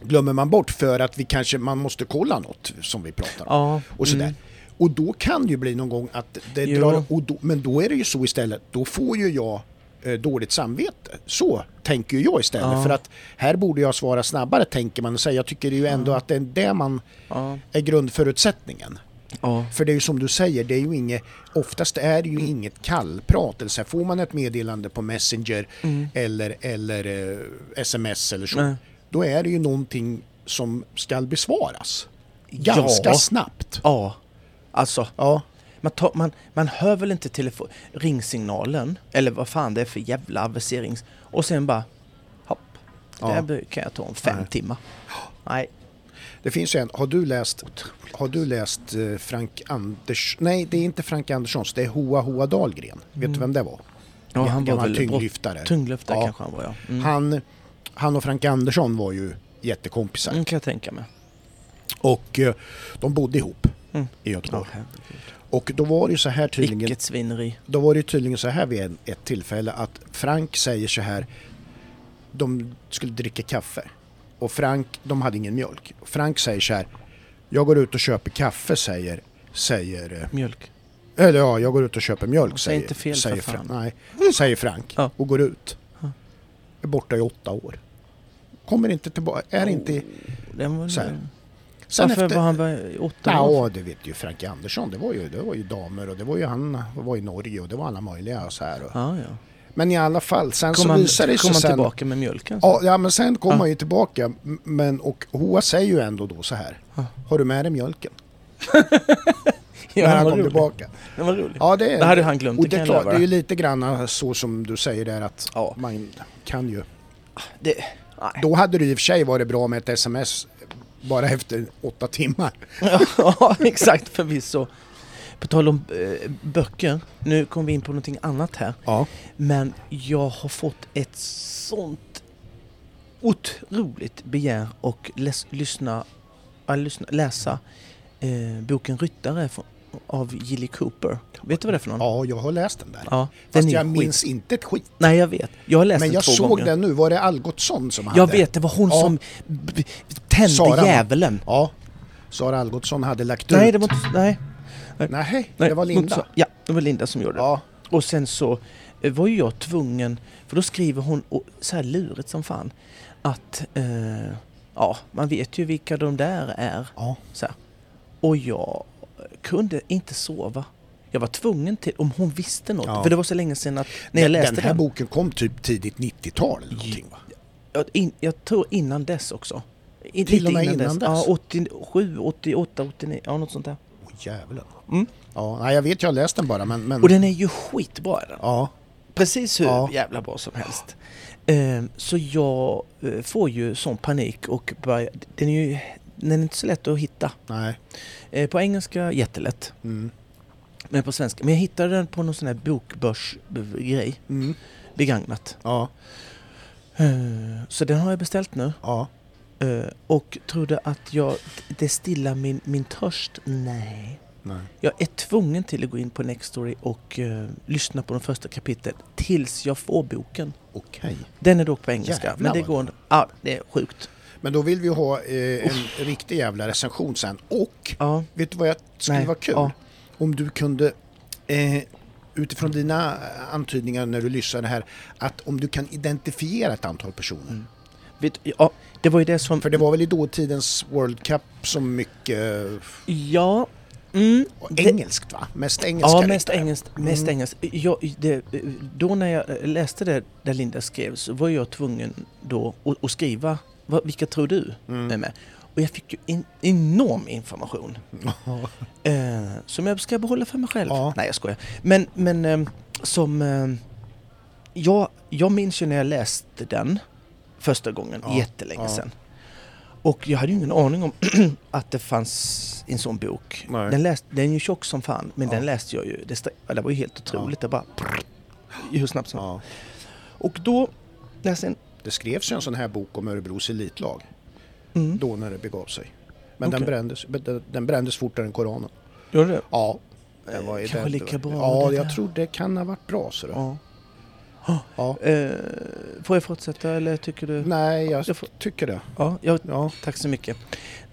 glömmer man bort för att vi kanske, man måste kolla något som vi pratar om Ja, och sådär. mm. Och då kan det ju bli någon gång att det Jo. drar, och då, men då är det ju så istället, då får ju jag eh, dåligt samvete. Så tänker ju jag istället. Ja. För att här borde jag svara snabbare tänker man. Så jag tycker ju ändå att det är det man Ja, är grundförutsättningen. Ja. För det är ju som du säger, det är ju inget, oftast är det ju inget kallprat. Eller så här, får man ett meddelande på Messenger Mm. eller, eller eh, sms eller så, Nej. då är det ju någonting som ska besvaras. Ganska Ja. snabbt. Ja, alltså Ja. man, tar, man, man hör väl inte telefon, ringsignalen eller vad fan det är för jävla aviserings och sen bara hopp. Det här kan jag ta om fem Nej. timmar. Nej. Det finns ju en, har du läst, har du läst eh, Frank Anders, nej det är inte Frank Anderssons, det är Hoa Hoa Dahlgren. Vet Mm. du vem det var? Ja, han var väl tyngdlyftare. Tyngdlyftare Ja. kanske han var ja. Mm. Han, han och Frank Andersson var ju jättekompisar. Mm, kan jag tänka mig. Och eh, de bodde ihop Mm. i Göteborg. herregud. Och då var det ju så här tydligen, Vilket svineri. då var det tydligen så här vid ett tillfälle att Frank säger så här, de skulle dricka kaffe. Och Frank, de hade ingen mjölk. Frank säger så här, jag går ut och köper kaffe säger, säger eh, Mjölk. Eller ja, jag går ut och köper mjölk Säg säger, inte fel, säger. Frank, nej, säger Frank Ja. och går ut. Ja. Är borta i åtta år. Kommer inte tillbaka, är inte... Den var, Så här. Sen Varför efter, var han bara åtta år? Ja, det vet ju Frank Andersson. Det var ju, det var ju damer och det var ju han var i Norge och det var alla möjliga och så här. Och. Ja, ja. Men i alla fall, sen Kom så han, visar det kom sig han sen... tillbaka med mjölken? Ja, ja, men sen kom Ja. han ju tillbaka. Men, och Hoa säger ju ändå då så här. Ja. Har du med dig mjölken? <laughs> ja när han kom roligt. tillbaka. Den var rolig. Ja, det, Det hade han glömt, Och det det klart, det är ju lite grann så som du säger där att Ja. man kan ju. Det. Då hade det i och för sig varit bra med ett sms bara efter åtta timmar. <laughs> ja, exakt förvisso. På tal om eh, böcker, nu kommer vi in på någonting annat här. Ja. Men jag har fått ett sånt otroligt begär och läs, lyssna, äh, lyssna, läsa eh, boken Ryttare från, av Gilly Cooper. Vet du vad det är för någon? ja, jag har läst den där. Ja, Fast är jag skit. minns inte ett skit. Nej, jag vet. Jag har läst Men den jag två såg gånger. den nu. Var det Algotsson som hade? Jag vet, det var hon Ja. som tände Sara. djävulen. Ja. Sara Algotsson hade lagt Nej, ut. det var inte... Nej. Nej, nej det var Linda. så- Ja, det var Linda som gjorde det. Ja. Och sen så eh, var ju jag tvungen, för då skriver hon så här lurigt som fan, att eh, ja, man vet ju vilka de där är. Ja. Så här. Och jag kunde inte sova. Jag var tvungen till, om hon visste något, Ja. för det var så länge sedan att när jag läste den här den. boken kom typ tidigt 90-tal eller någonting va? Jag, in, jag tror innan dess också. I- Till och med innan dess? Ja, 87, 88, 89, ja något sånt där. Jävlar. Mm. Ja, nej, jag vet jag har läst den bara men... men Och den är ju skitbra den. Ja, Precis hur Ja. jävla bra som helst. Ehm, så jag eh, får ju sån panik och börjar, den är ju den är inte så lätt att hitta. nej. Eh, på engelska jättelätt, Mm. men på svenska. Men jag hittade den på någon sån här bokbörsgrej, Mm. begagnat. Ja, Eh, så den har jag beställt nu. ja. Eh, och trodde att jag, det stillar min, min törst? Nej. Nej. Jag är tvungen till att gå in på Nextory och eh, lyssna på de första kapitlen tills jag får boken. Okej. Den är dock på engelska, Jävlar men det går Ja, det är sjukt. Men då vill vi ha eh, en riktig jävla recension sen. Och, Ja, vet du vad jag skulle Nej, vara kul? ja. Om du kunde eh, utifrån dina antydningar när du lyssnade här att om du kan identifiera ett antal personer. Mm. Vet, ja, det var ju det som... För det var väl i dåtidens World Cup som mycket Ja, mm, engelskt va? Mest engelska Ja, mest engelskt. Mest Mm. engelskt. Jag, det, då när jag läste det där Linda skrev så var jag tvungen då att, att skriva vad, vilka tror du Mm. är med? Och jag fick ju en enorm information. <laughs> Eh, som jag ska behålla för mig själv. Ja. Nej, jag skojar. Men, men eh, som... Eh, jag, jag minns ju när jag läste den första gången, Ja, jättelänge ja. sedan. Och jag hade ju ingen aning om <clears throat> att det fanns en sån bok. Nej. Den, läst, den är ju tjock som fan, men Ja. den läste jag ju. Det, det var ju helt otroligt. Det bara... Hur snabbt som Ja. Och då läste en... Det skrevs ju en sån här bok om Örebros elitlag Mm. då när det begav sig. Men den, Okej. brändes, den- den brändes fortare än Koranen. Gör det? Ja. Det var, kan vara det- lika bra Ja, det jag tror det kan ha varit bra. Så Ja. Ja. Eh, får jag fortsätta eller tycker du? Nej, jag Jag får- tycker det. Ja, jag, Ja. tack så mycket.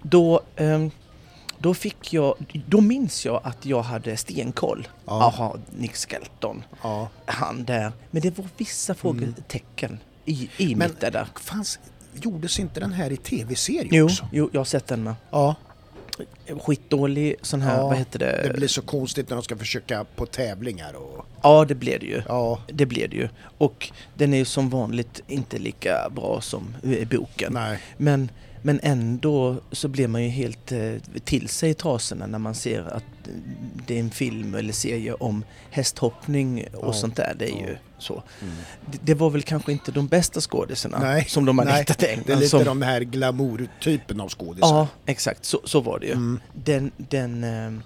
Då, ehm, då fick jag, då minns jag att jag hade stenkoll. Ja. Jaha, Nick Skelton, ja. han där. Men det var vissa frågetecken i, i Men- mitt där. Fanns, gjordes inte den här i tv-serie Jo, också? jo, jag har sett den med. Ja. Skitdålig sån här, Ja, vad heter det? Det blir så konstigt när de ska försöka på tävlingar och... Ja, det blev det ju. Ja. Det blev det ju. Och den är ju som vanligt inte lika bra som boken. Nej. Men, men ändå så blir man ju helt eh, till sig i trasorna när man ser att det är en film eller serie om hästhoppning och Ja, sånt där. Det är ja. ju så. Mm. Det, var väl kanske inte de bästa skådisarna som de nej. hittat i Det är England. lite som, de här glamour-typen av skådisar. Ja, exakt. Så, så var det ju. Mm. Den, den, eh,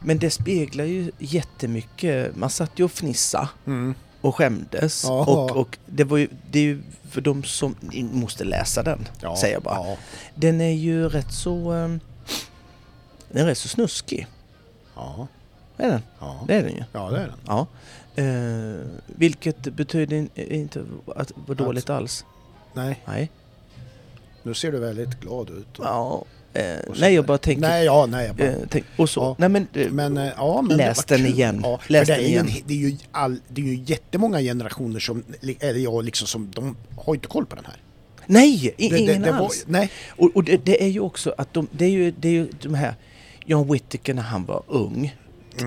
men det speglar ju jättemycket. Man satt ju och fnissa Mm. Och skämdes. Ja. Och, och det, var ju, det är ju för de som måste läsa den, Ja, säger jag bara. Ja. Den är ju rätt så... ehm, Den är rätt så snuskig. Ja. Är den? Ja. Det är den ju. ja, det är den. Ja. Eh, vilket betyder in- inte att det var dåligt alls. Nej, Nej. nu ser du väldigt glad ut. Ja. Eh, nej, jag bara tänker... Nej, ja, nej. Jag bara, eh, tänk, och så. Ja. Nej, men... eh, men, ja, men läs den igen. Ja, Läs för det, den är ju en, igen. det, är ju all, det är ju jättemånga generationer som, eller jag liksom, som de har inte koll på den här. nej, Det, ingen det, det var, alls. nej, Och, och det, är ju också att de, det är ju, det är ju de här John Whittaker när han var ung.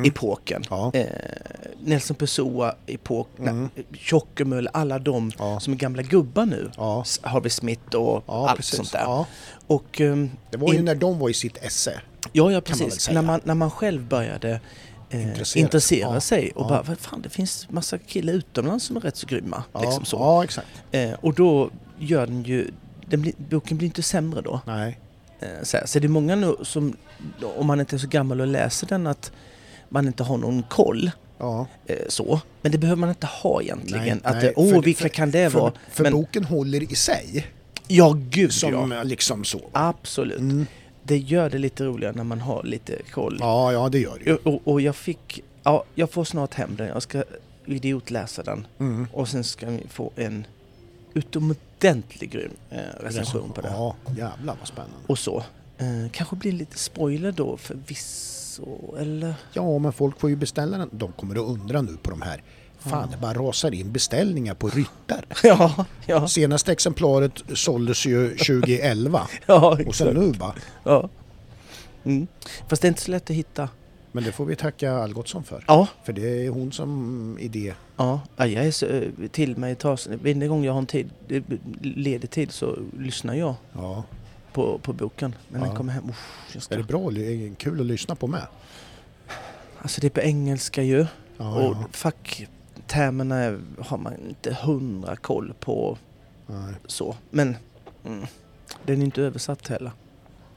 Epoken. Ja. Eh, Nelson Pessoa, epok, Mm. mm. Tjockemull, alla de Ja. som är gamla gubbar nu. Ja. Harvey Smith och ja, allt precis. sånt där. Ja. Och, ehm, Det var ju in- när de var i sitt esse. ja, ja, man precis. säga. När man, när man själv började eh, Intressera intressera, sig. Och bara, vad fan det finns massa killar utomlands som är rätt så grymma. Liksom så. Eh, och då gör den ju, den blir, boken blir inte sämre då. Nej. Eh, Så, här, så det är många nu som, om man inte är så gammal och läser den, att man inte har någon koll. Ja. Eh, så. Men det behöver man inte ha egentligen. Nej, att, nej, eh, åh, för- vilka för- kan det för, vara? För Men, boken håller i sig. ja, gud Som ja. eh, liksom så. Absolut. Mm. Det gör det lite roligare när man har lite koll. Ja, ja det gör det ju. Och, och, och jag fick, ja, jag får snart hem den. Jag ska idiotläsa den. Mm. Och sen ska vi få en utomordentligt grym eh, recension på det. Ja, jävlar vad spännande. Och så. Eh, kanske blir lite spoiler då förvisso, eller? Ja, men folk får ju beställa den. De kommer att undra nu på de här. Fan, det bara rasar in beställningar på ryttar. <laughs> Ja, ja, Senaste exemplaret såldes ju 2011. <laughs> ja Och sen exakt. nu bara, Ja. Mm. Fast det är inte så lätt att hitta. Men det får vi tacka Algotsson för. Ja, För det är hon som idé. ja, ja, jag är så, eh, till mig tar, varje gång jag har en tid, ledig tid så lyssnar jag Ja. På, på boken. Men Ja. jag kommer hem, usch, jag Är ska, det bra? Är kul att lyssna på med. alltså det är på engelska ju. Ja, och ja. facktermerna har man inte hundra koll på Nej. så. Men mm, den är inte översatt heller.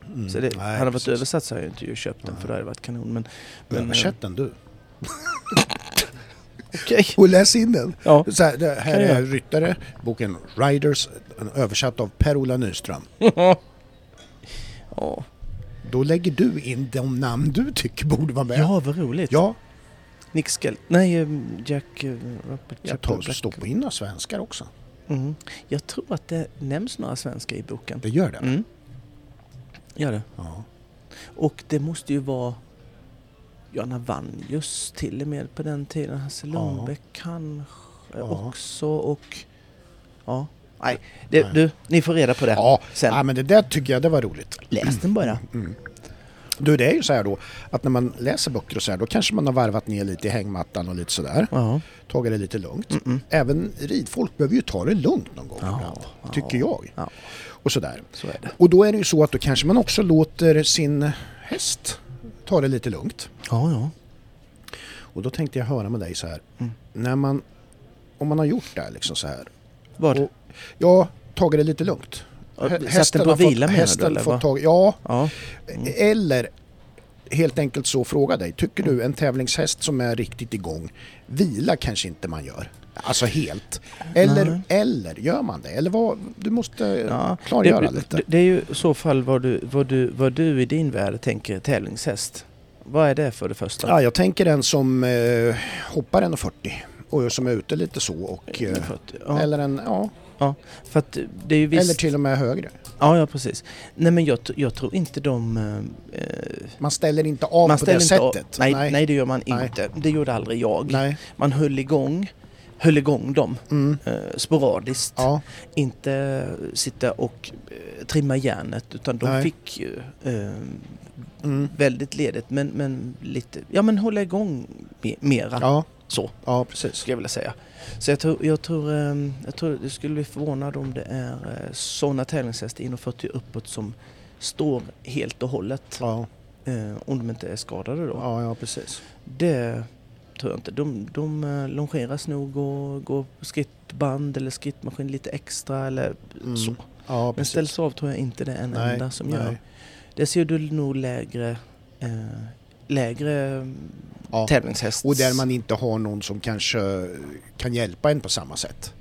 Mm. Så det, Nej, hade den varit översatt så hade jag inte köpt den Nej. för det hade varit kanon. Men, men, Översätt den du. <laughs> Okej. Och läs in den. Ja. Så här, här är Ryttare, boken Riders, översatt av Per-Ola Nyström. <laughs> ja. Då lägger du in de namn du tycker borde vara med. ja, vad roligt. Ja, Nick Skell... Nej, eh, Jack... eh, Robert jag tar och stoppa in några svenskar också. Mm. Jag tror att det nämns några svenskar i boken. Det gör det? Mm. Gör det. Ja. Och det måste ju vara Johanna Vanjus till och med på den tiden. Hasse Ja. Lundbäck kanske Ja. också och... Ja. Nej, det, Nej. du, ni får reda på det Ja, sen. ja, men det där tycker jag det var roligt. Läs den bara. Mm. Du, det är ju så här då att när man läser böcker och så här, då kanske man har varvat ner lite i hängmattan och lite sådär. Ja. Tagit det lite lugnt. Mm-mm. Även ridfolk behöver ju ta det lugnt någon gång Ja, ibland, tycker jag. Ja. Och sådär. Så är det. Och då är det ju så att då kanske man också låter sin häst ta det lite lugnt. Ja, ja. Och då tänkte jag höra med dig så här. Mm. När man, om man har gjort det här liksom så här. Vad? Ja, tagit det lite lugnt. Ja, Hä- Satt den på fått- vila du hästen eller? fått tag, Ja, Ja. Mm. eller helt enkelt så fråga dig. Tycker du en tävlingshäst som är riktigt igång, vila kanske inte man gör? Alltså helt. Eller, Nej. eller gör man det? Eller vad? Du måste Ja, klargöra det, lite. Det, det är ju i så fall vad du, vad, du, vad du i din värld tänker tävlingshäst. Vad är det för det första? Ja, jag tänker en som eh, hoppar 1,40 och som är ute lite så. Och, eh, 40. Ja, Eller en, ja, för att det är ju visst... eller till och med högre. Ja, ja precis. Nej men jag, jag tror inte de... eh, Man ställer inte av man på det sättet. av- Nej, nej. det gör man Nej. inte. Det gjorde aldrig jag. Nej. Man höll igång, höll igång dem Mm. eh, sporadiskt. Ja, Inte sitta och eh, trimma järnet utan de Nej. fick ju eh, mm. väldigt ledigt men, men lite, ja men hålla igång me- mera. ja, Så ja precis. skulle jag vilja säga. Så jag tror, jag tror, eh, jag tror det skulle bli förvånad om det är eh, sådana tävlingshästar 1,40 uppåt som står helt och hållet. Ja, Eh, om de inte är skadade då. ja, ja precis. Det tror jag inte. De, de eh, longeras nog och går skrittband eller skrittmaskin lite extra eller Mm. så. Ja, Men ställs av tror jag inte det är en Nej, enda som nej. gör. Det ser du nog lägre, eh, lägre Ja. tävlingshäst. Och där man inte har någon som kanske kan hjälpa en på samma sätt.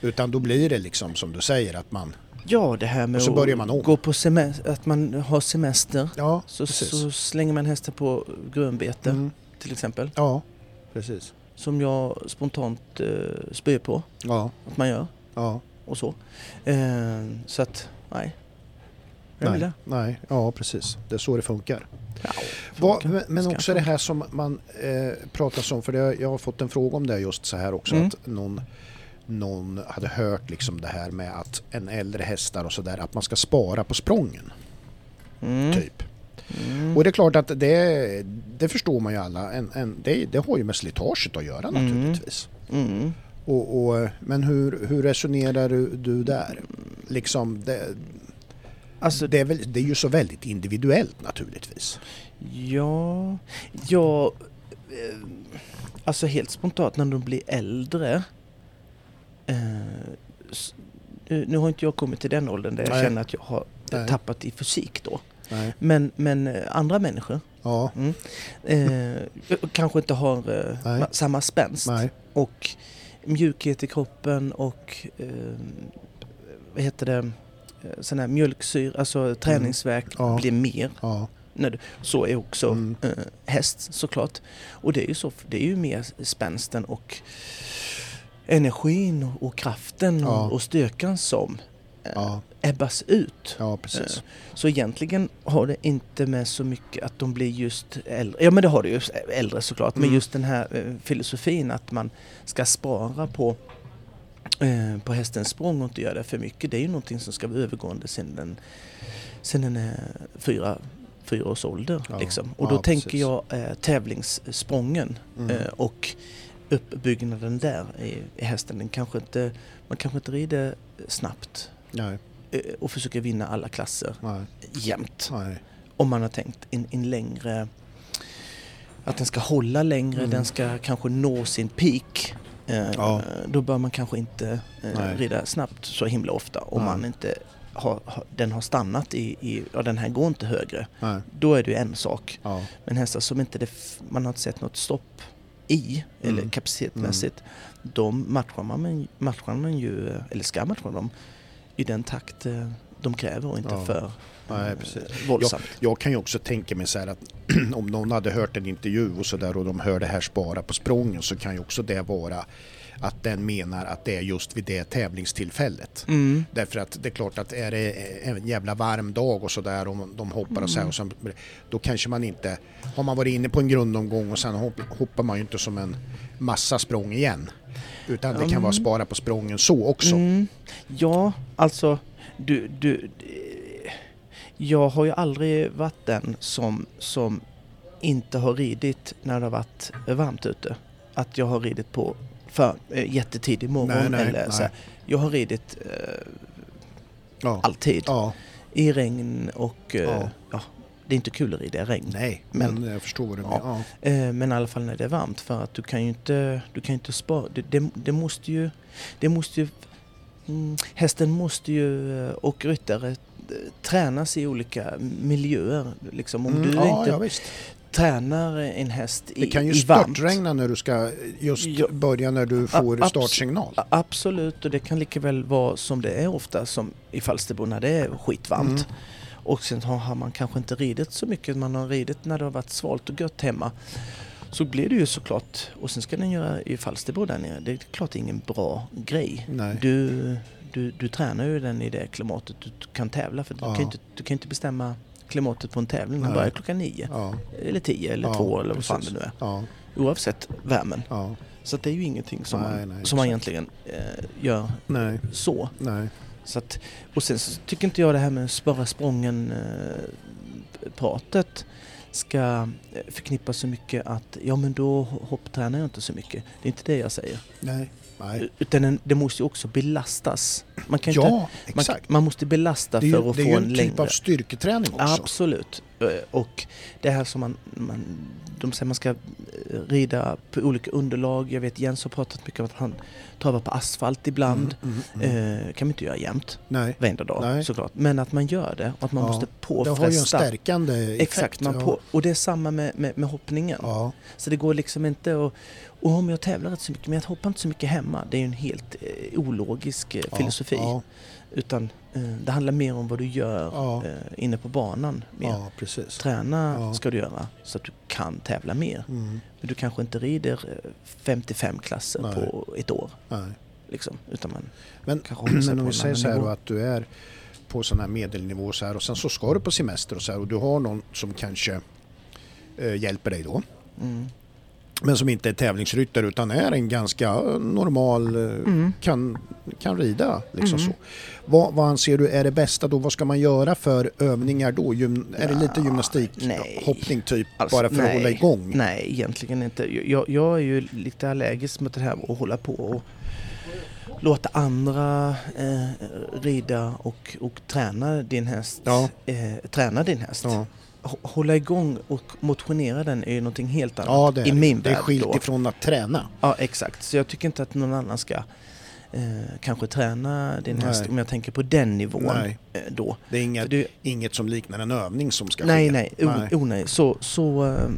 Utan då blir det liksom som du säger att man... Ja, det här med Och så börjar man om. att gå på semester, att man har semester. Ja, Så, så slänger man hästen på grönbete Mm. till exempel. Ja, precis. Som jag spontant eh, spyr på Ja, att man gör ja. och så. Eh, så att, nej. Vill Nej, det. nej, ja precis. Det är så det funkar. Ja, funkar. men också det här som man eh, pratar om, för det, jag har fått en fråga om det just så här också, Mm. att någon, någon hade hört liksom det här med att en äldre hästar och sådär, att man ska spara på sprången, Mm. typ. Mm. Och det är klart att det, det förstår man ju alla, en, en, det, det har ju med slitaget att göra Mm. naturligtvis. Mm. Och, och, men hur, hur resonerar du, du där? Liksom, det, Alltså, det, är väl, det är ju så väldigt individuellt naturligtvis. ja, ja, eh, alltså helt spontant när de blir äldre. Eh, nu har inte jag kommit till den åldern där jag Nej. känner att jag har Nej. tappat i fysik då. Nej. Men, men eh, andra människor Ja, mm, eh, kanske inte har eh, samma spänst och mjukhet i kroppen och eh, vad heter det, sån här mjölksyra, alltså träningsverk Mm. Ja. blir mer. Ja, du, så är också Mm. eh, häst såklart. Och det är ju så, det är ju mer spänsten och energin och, och kraften Ja. och, och styrkan som eh, ja, ebbas ut. ja precis. Eh, Så egentligen har det inte med så mycket att de blir just äldre. Ja men det har det ju, äldre såklart. Men Mm. just den här eh, filosofin att man ska spara på, eh, på hästens språng och inte göra det för mycket. Det är ju någonting som ska vara övergående sen den, sen den är fyra, fyra års ålder. Ja, Liksom. Och ja, då tänker precis. jag eh, tävlingssprången Mm. eh, och uppbyggnaden där i, i hästen. Den kanske inte, man kanske inte rider snabbt Nej, eh, och försöker vinna alla klasser nej, jämt. nej. Om man har tänkt en, en längre, att den ska hålla längre, Mm. den ska kanske nå sin peak. Eh, Ja. Då bör man kanske inte eh, Nej. rida snabbt så himla ofta om Nej. man inte har, den har stannat i, i, ja den här går inte högre. nej. Då är det ju en sak. Ja, Men hästar som inte det, man har inte sett något stopp i, eller Mm. kapacitetmässigt, de matchar man, matchar man ju, eller ska matcha dem, i den takt eh, de kräver och inte Ja. för nej, eh, precis. våldsamt. Jag kan ju också tänka mig så här att <clears throat> om någon hade hört en intervju och så där och de hör det här spara på sprången så kan ju också det vara att den menar att det är just vid det tävlingstillfället. Mm. Därför att det är klart att är det en jävla varm dag och sådär och de hoppar och så Mm. här och sen, då kanske man inte, har man varit inne på en grundomgång och sen hopp, hoppar man ju inte som en massa språng igen. Utan det kan Mm. vara spara på sprången så också. Mm. Ja, alltså du, du, jag har ju aldrig varit den som, som inte har ridit när det har varit varmt ute. Att jag har ridit på för, äh, jättetidig morgon Nej, nej, eller så. nej. här. Jag har ridit eh, Ja. alltid. ja, I regn och eh, Ja. ja. det är inte kul att rida i regn. nej, Men- men, jag förstår vad du menar. Eh, men i alla fall när det är varmt för att du kan ju inte, du kan inte spara. Det, det, det måste ju, det måste ju, mm, hästen måste ju eh, och ryttare eh, tränas i olika miljöer. Liksom. Om Mm, du ja, inte ja, tränar en häst i, Det kan ju störtregna när du ska just Ja. börja när du får abs- startsignal. Absolut, och det kan lika väl vara som det är ofta som i Falsterbo när det är skitvarmt. Mm. Och sen har har man kanske inte ridit så mycket, man har ridit när det har varit svalt och gött hemma. Så blir det ju såklart, och sen ska den göra i Falsterbo där nere, det är klart ingen bra grej. Nej. Du, du, du tränar ju den i det klimatet du kan tävla för. Du, Ja. kan, ju inte, du kan inte bestämma klimatet på en tävling, den börjar klockan nio. Ja, Eller tio eller Ja, två eller vad fan det nu är. ja, Oavsett värmen. ja. Så det är ju ingenting som, Nej, man, nej, som man egentligen eh, gör Nej, så. så att, och sen så tycker inte jag det här med spara sprången eh, pratet ska eh, förknippas så mycket att ja men då hopptränar jag inte så mycket. Det är inte det jag säger. Nej, nej. Utan den, det måste ju också belastas. Man, kan inte, Ja, man, exakt. man måste belasta är för ju, att det är få ju en en längre... typ av styrketräning också. Absolut. Eh, Och det här som man, man, de säger man ska eh, rida på olika underlag. Jag vet Jens har pratat mycket om att han travar på asfalt ibland. Mm, mm, mm. Eh, kan man inte göra jämt, Nej, varenda dag Nej. såklart. Men att man gör det och att man Ja, måste det har ju en påfresta. stärkande effekt. Exakt, man ja. på, och det är samma med, med, med hoppningen. Ja, Så det går liksom inte att... Och om jag tävlar rätt så mycket, men jag hoppar inte så mycket hemma. Det är ju en helt eh, ologisk eh, filosofi. Utan eh, det handlar mer om vad du gör Ja. eh, inne på banan. Ja. Träna Ja. ska du göra så att du kan tävla mer. Mm, Men du kanske inte rider eh, 55 klasser Nej. på ett år. nej. Liksom, utan man Men, men om vi säger så här då att du är på sån här medelnivå så här och sen så ska du på semester och så här och du har någon som kanske eh, hjälper dig då. Mm. Men som inte är tävlingsryttare utan är en ganska eh, normal, eh, Mm. kan, kan rida. Liksom Mm. så. Vad, vad anser du är det bästa då? Vad ska man göra för övningar då? Gym, är det lite Ja, gymnastik, hoppning typ, Alltså, bara för att nej. hålla igång? Nej, egentligen inte. Jag, jag är ju lite allergisk mot det här att hålla på och låta andra eh, rida och, och träna din häst. Ja. Eh, träna din häst. Ja, Hå- Hålla igång och motionera den är ju någonting helt annat ja det är i min det. Det är värld skilt ifrån att träna. Ja, exakt. Så jag tycker inte att någon annan ska eh, kanske träna din Nej. häst om jag tänker på den nivån Nej. eh, då. Det är inget, det, inget som liknar en övning som ska nej, ske. nej, o, Nej. O, nej. Så, så, eh,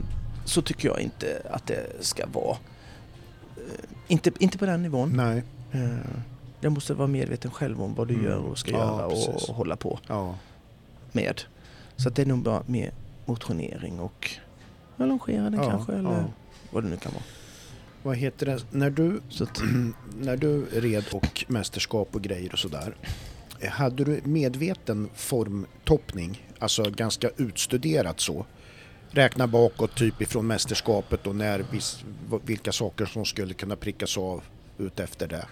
så tycker jag inte att det ska vara. Eh, Inte, inte på den nivån. Nej. Jag måste vara medveten själv om vad du Mm. gör och ska Ja, göra precis. och hålla på Ja. med. Så att det är nog bara mer motionering och ja, longera den Ja, kanske eller vad det nu kan vara. Vad heter det? När du, att, <clears throat> när du red och mästerskap och grejer och sådär. eh, Hade du medveten formtoppning? Alltså ganska utstuderat så? Räkna bakåt typ ifrån mästerskapet och när vilka saker som skulle kunna prickas av ut efter det.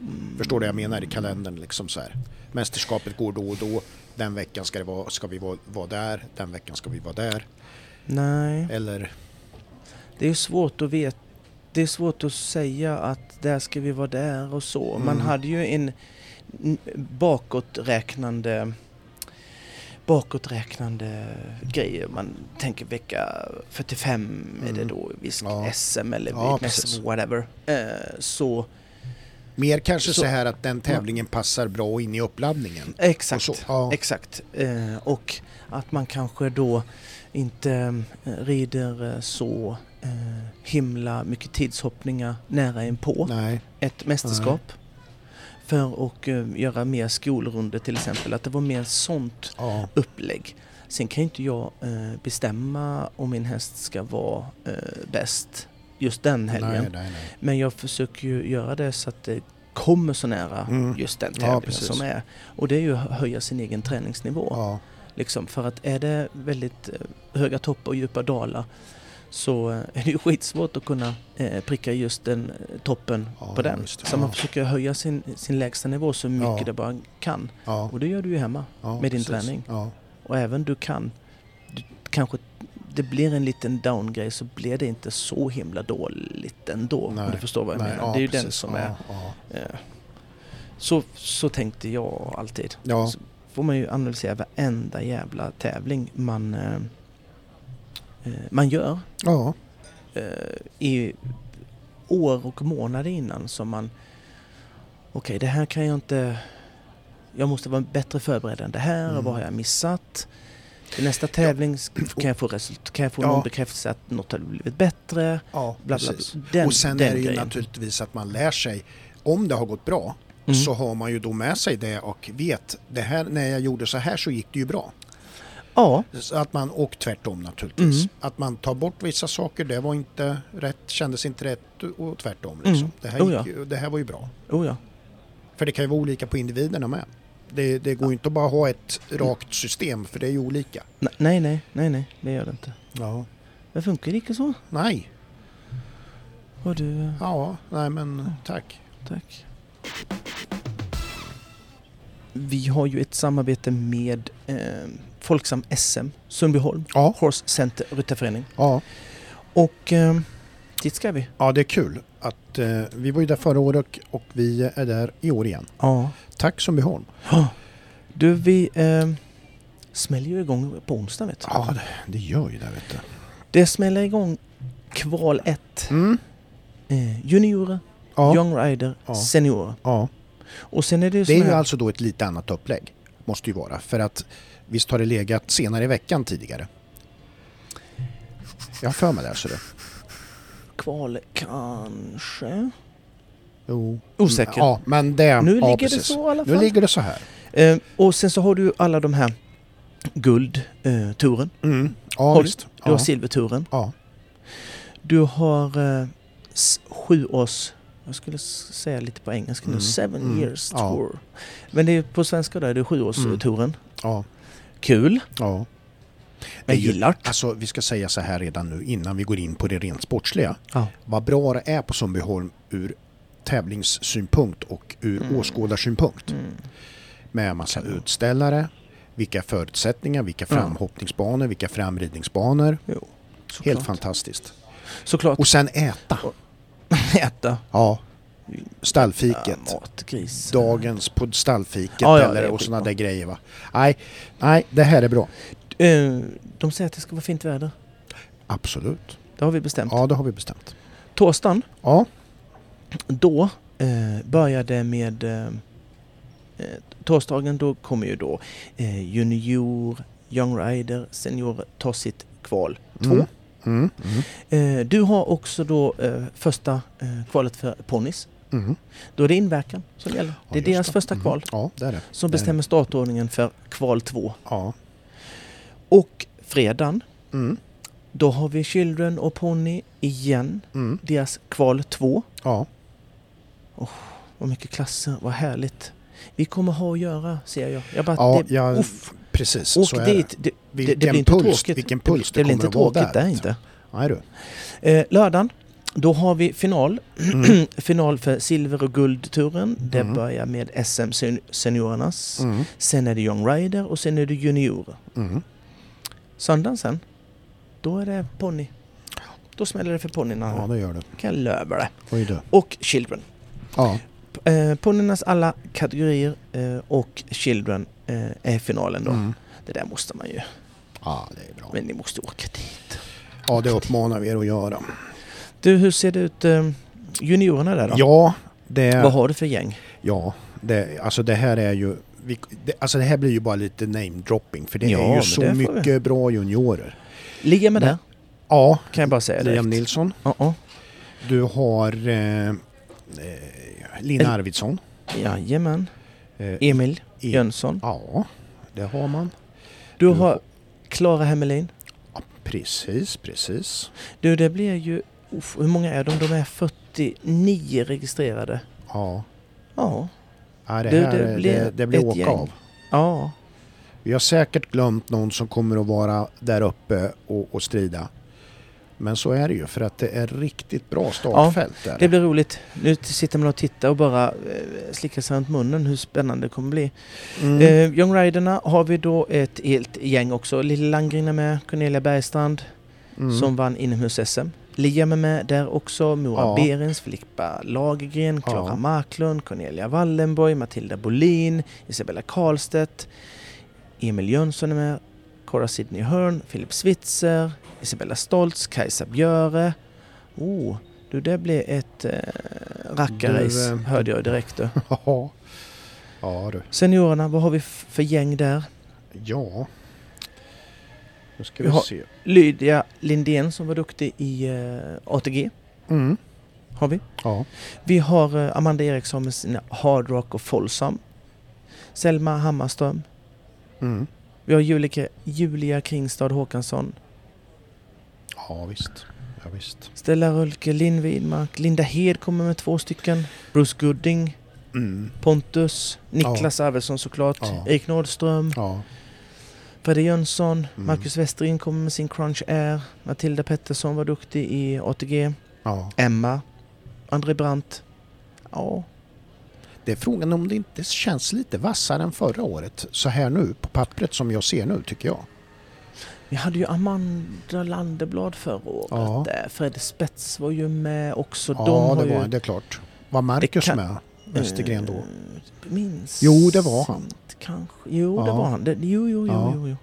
Mm. Förstår du vad jag menar i kalendern liksom så här. Mästerskapet går då och då. Den veckan ska, det vara, ska vi vara, vara där, den veckan ska vi vara där. Nej, Eller det är svårt att veta. Det är svårt att säga att där ska vi vara där och så. Man Mm. hade ju en bakåträknande bakåträknande grejer. Man tänker vecka 45 är det Mm. då visst Ja. SM eller Ja, precis. whatever. Eh, så mer kanske så, Så- här att den tävlingen passar bra in i uppladdningen. exakt. Och ja. Exakt. Eh, och att man kanske då inte eh, rider eh, så eh, himla mycket tidshoppningar nära inpå Nej, ett mästerskap. För att eh, göra mer skolrunder till exempel. Att det var mer sånt ja. upplägg. Sen kan ju inte jag eh, bestämma om min häst ska vara eh, bäst just den helgen. Nej, nej, nej. Men jag försöker ju göra det så att det kommer så nära Mm. just den Ja, tävlingen precis. som är. Och det är ju att höja sin egen träningsnivå. Ja, Liksom, för att är det väldigt eh, höga toppar och djupa dalar så eh, är det ju skitsvårt att kunna eh, pricka just den eh, toppen Ja, på den. Så man försöker höja sin, sin lägsta nivå så mycket Ja. det bara kan. ja, Och det gör du ju hemma. ja, med din precis. träning. Och även du kan, du, kanske det blir en liten downgrej så blir det inte så himla dåligt ändå. Om Nej. du förstår vad jag nej, menar. det är ju den precis. som ja, är... Eh, så, så tänkte jag alltid. Så får man ju analysera varenda jävla tävling man, eh, man gör ja. eh, i år och månader innan som man okej det här kan jag inte jag måste vara bättre förberedd än det här Mm. vad har jag missat till nästa tävling kan jag få resultat, kan jag få Ja. någon bekräftelse att något har blivit bättre ja bla, bla, bla. Den, och sen är det ju grejen. naturligtvis att man lär sig, om det har gått bra, Mm. så har man ju då med sig det och vet, det här, när jag gjorde så här så gick det ju bra. Ja, att man, och tvärtom naturligtvis. Mm. Att man tar bort vissa saker, det var inte rätt, kändes inte rätt och tvärtom. Liksom. Mm. Det, här Oh, gick, ju- det här var ju bra. oh ja. För det kan ju vara olika på individerna med. Det, det går ju inte att bara ha ett rakt system för det är ju olika. Nej, nej, nej, nej, det gör det inte. Ja. Det funkar inte så. Nej, Och du, eh, ja, nej men tack. Tack. Vi har ju ett samarbete med eh, Folksam SM Sundbyholm, Ja, Horse Center Ryttarförening. ja. Och eh, dit ska vi. ja det är kul att eh, vi var ju där förra året och, och vi är där i år igen. Ja. Tack Sundbyholm. Du, vi eh, smäller ju igång på onsdag vet du. Ja, det, det gör ju det vet du. Det smäller igång kval 1. Mm. Eh, juniorer, Ja, Young Rider, Ja. seniorer. ja. Och sen är det Det är sån ju här... alltså då ett lite annat upplägg. Måste ju vara. För att visst har det legat senare i veckan tidigare. Jag har för mig det. Så det. Kval kanske? Jo. Osäker. Ja, men det... Nu ja, ligger precis. det så i alla Nu fall. ligger det så här. Eh, och sen så har du alla de här guldturen. Mm. Ja, Har du? visst. Du har Ja. silverturen. ja. Du har eh, s- sju års, jag skulle säga lite på engelska nu, Mm, seven mm, years ja. tour. Men det är på svenska då är det Mm. sjuårsturen. ja. Kul, ja. ju- gillar. Alltså vi ska säga så här redan nu innan vi går in på det rent sportsliga. Ja. Vad bra det är på Sundbyholm ur tävlingssynpunkt och ur Mm. åskådarsynpunkt. Mm. Med massa utställare, vilka förutsättningar, vilka framhoppningsbanor, vilka framridningsbanor. Jo. Helt fantastiskt. Såklart. Och sen äta. Äta. Ja. Stallfiket. Ja, mat, gris. Dagens på stallfiket Ja, ja, eller och sådana där grejer va. Nej, nej, det här är bra. Eh, de säger att det ska vara fint väder. Absolut. Det har vi bestämt. Ja, det har vi bestämt. Torsdagen, Ja, då eh, börjar det med... Eh, eh, torsdagen då kommer ju då eh, junior, young rider, senior ta sitt kval två. Mm. Mm. Mm. Eh, du har också då eh, första eh, kvalet för ponnys. Mm. Då är det inverkan som gäller. Ja, det är deras första Mm. kval Ja, det är det. som det bestämmer startordningen för kval två. Ja. Och fredagen, Mm. då har vi Children och Pony igen. Mm. Deras kval två. Ja. Vad mycket klasser, vad härligt. Vi kommer ha att göra, ser jag. jag bara, Ja, det, ja, uff, precis. åk så är dit. det. Det, det, blir inte puls, tråkigt. Vilken puls det, det, blir inte tråkigt där. där inte. Nej du. Eh, lördagen, Då har vi final. Mm. <clears throat> final för silver och guldturen. Det Mm. börjar med SM sen- seniorernas. Mm. Sen är det Young Rider och sen är det juniorer. Mm. Söndagen sen, då är det ponny. Då smäller det för ponnyerna. Ja, det gör det. Kan jag lova det. Och Children. Ja. Eh, ponnyernas alla kategorier eh, och Children eh, är finalen då. Mm. Det där måste man ju. ja, det är bra. Men ni måste åka dit. Ja, det uppmanar vi er att göra. Du, hur ser det ut eh, juniorerna där då? Ja, det... Vad har du för gäng? Ja, det, alltså det här är ju... Vi, det, alltså det här blir ju bara lite namedropping för det Ja, är ju så vi. mycket bra juniorer. Ligger med där, Ja, kan jag bara säga direkt. Liam Nilsson. Ja, ja. Du har eh, eh, Lina El- Arvidsson. Jajamän. Eh, Emil E- Jönsson. Ja, det har man. Du Du har Klara Hemmelin. Ja, precis, precis. Du, det blir ju... Uff, hur många är de? De är 49 registrerade. Ja, Ja. ja det, Du, här, det det blir det, det blir åka gäng. av. Ja. Vi har säkert glömt någon som kommer att vara där uppe och, och strida. Men så är det ju för att det är riktigt bra startfält där. Det blir roligt. Nu sitter man och tittar och bara eh, slickar sig runt munnen hur spännande det kommer bli. Mm. Eh, Young Riderna har vi då ett helt gäng också. Lille Landgren är med, Cornelia Bergstrand Mm. som vann inomhus-SM. Liam är med där också, Mora Ja. Berens, Filippa Lagergren, Klara Ja. Marklund, Cornelia Wallenborg, Matilda Bolin, Isabella Karlstedt, Emil Jönsson är med, Cora Sidney Hearn, Philip Switzer, Isabella Stoltz, Kajsa Björe. Oh, du det blir ett eh, rackarrace, eh, hörde jag direkt. Du. <laughs> Ja. ja du. Seniorerna, vad har vi för gäng där? Ja. Nu ska Vi vi har- se. Lydia Lindén som var duktig i eh, ATG Mm. har vi. Ja. Vi har eh, Amanda Eriksson med sina Hard Rock och Folsam. Selma Hammarström. Mm. Vi har Julia, Julia Kringstad Håkansson. Ja, visst. Ja, visst. Stella Rölke, Linn Widmark. Linda Hed kommer med två stycken. Bruce Gooding. Mm. Pontus. Niklas Arvidsson såklart. Ja. Erik Nordström. Ja. Fredrik Jönsson. Mm. Marcus Westerin kommer med sin Crunch Air. Matilda Pettersson var duktig i ATG. ja. Emma. André Brandt. Ja, Det är frågan om det inte känns lite vassare än förra året. Så här nu på pappret som jag ser nu tycker jag. Vi hade ju Amanda Landeblad förra året. Ja. där. Fred Spets var ju med också. Ja, De det var ju... det är klart. Var Marcus kan- med? Östergren då? Eh, Minns Jo, det var han. inte Kanske. Jo, det Ja. var han. Det, jo, jo, jo, Ja. jo, jo.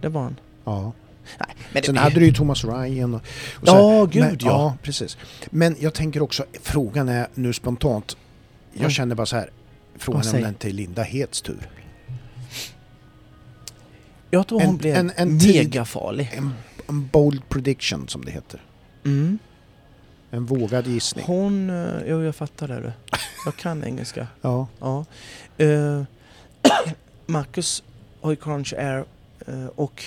Det var han. Ja. Nej, men Sen det, hade du ju Thomas Ryan. Och, och så. Ja, gud men, ja. ja. precis. Men jag tänker också, frågan är nu spontant. Jag Mm. känner bara så här. Frågan är om säger- den till Linda Heds tur. Jag tror hon en- blev en- en tid- megafarlig. En, en bold prediction som det heter. Mm. En vågad gissning. Hon... eh, Jo, jag fattar det du. Jag kan <laughs> engelska. Ja. Ja. Eh, <clears throat> Marcus har ju Crunch Air eh, och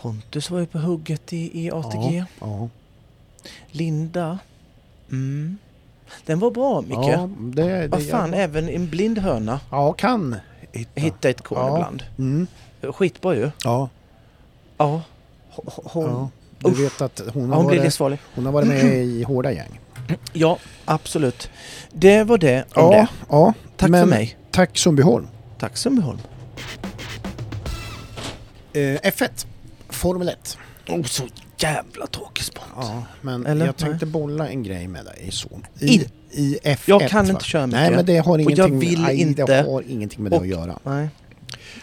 Pontus var ju på hugget i, i ATG. Ja. Ja. Linda. Mm. Den var bra Micke. Ja, det, det, Vad fan, jag, även en blind höna ja, kan hitta. hittar ett korn Ja. ibland. Mm. Skitbra ju. Ja, Ja. Hon, ja. Du vet att hon ja, har, hon varit, hon har varit med <clears throat> i hårda gäng. Ja, absolut. Det var det om Ja, det. ja. Tack men för mig. Tack Sundbyholm. Tack Sundbyholm. Eh, F1, Formel 1. Oh, så jävla tråkig sport. Ja, men Eller? jag tänkte bolla en grej med dig så. I. i F1 Jag kan va? inte köra mycket. Nej men det har Och ingenting, jag vill nej, inte. det har ingenting med det Och- att göra. Nej.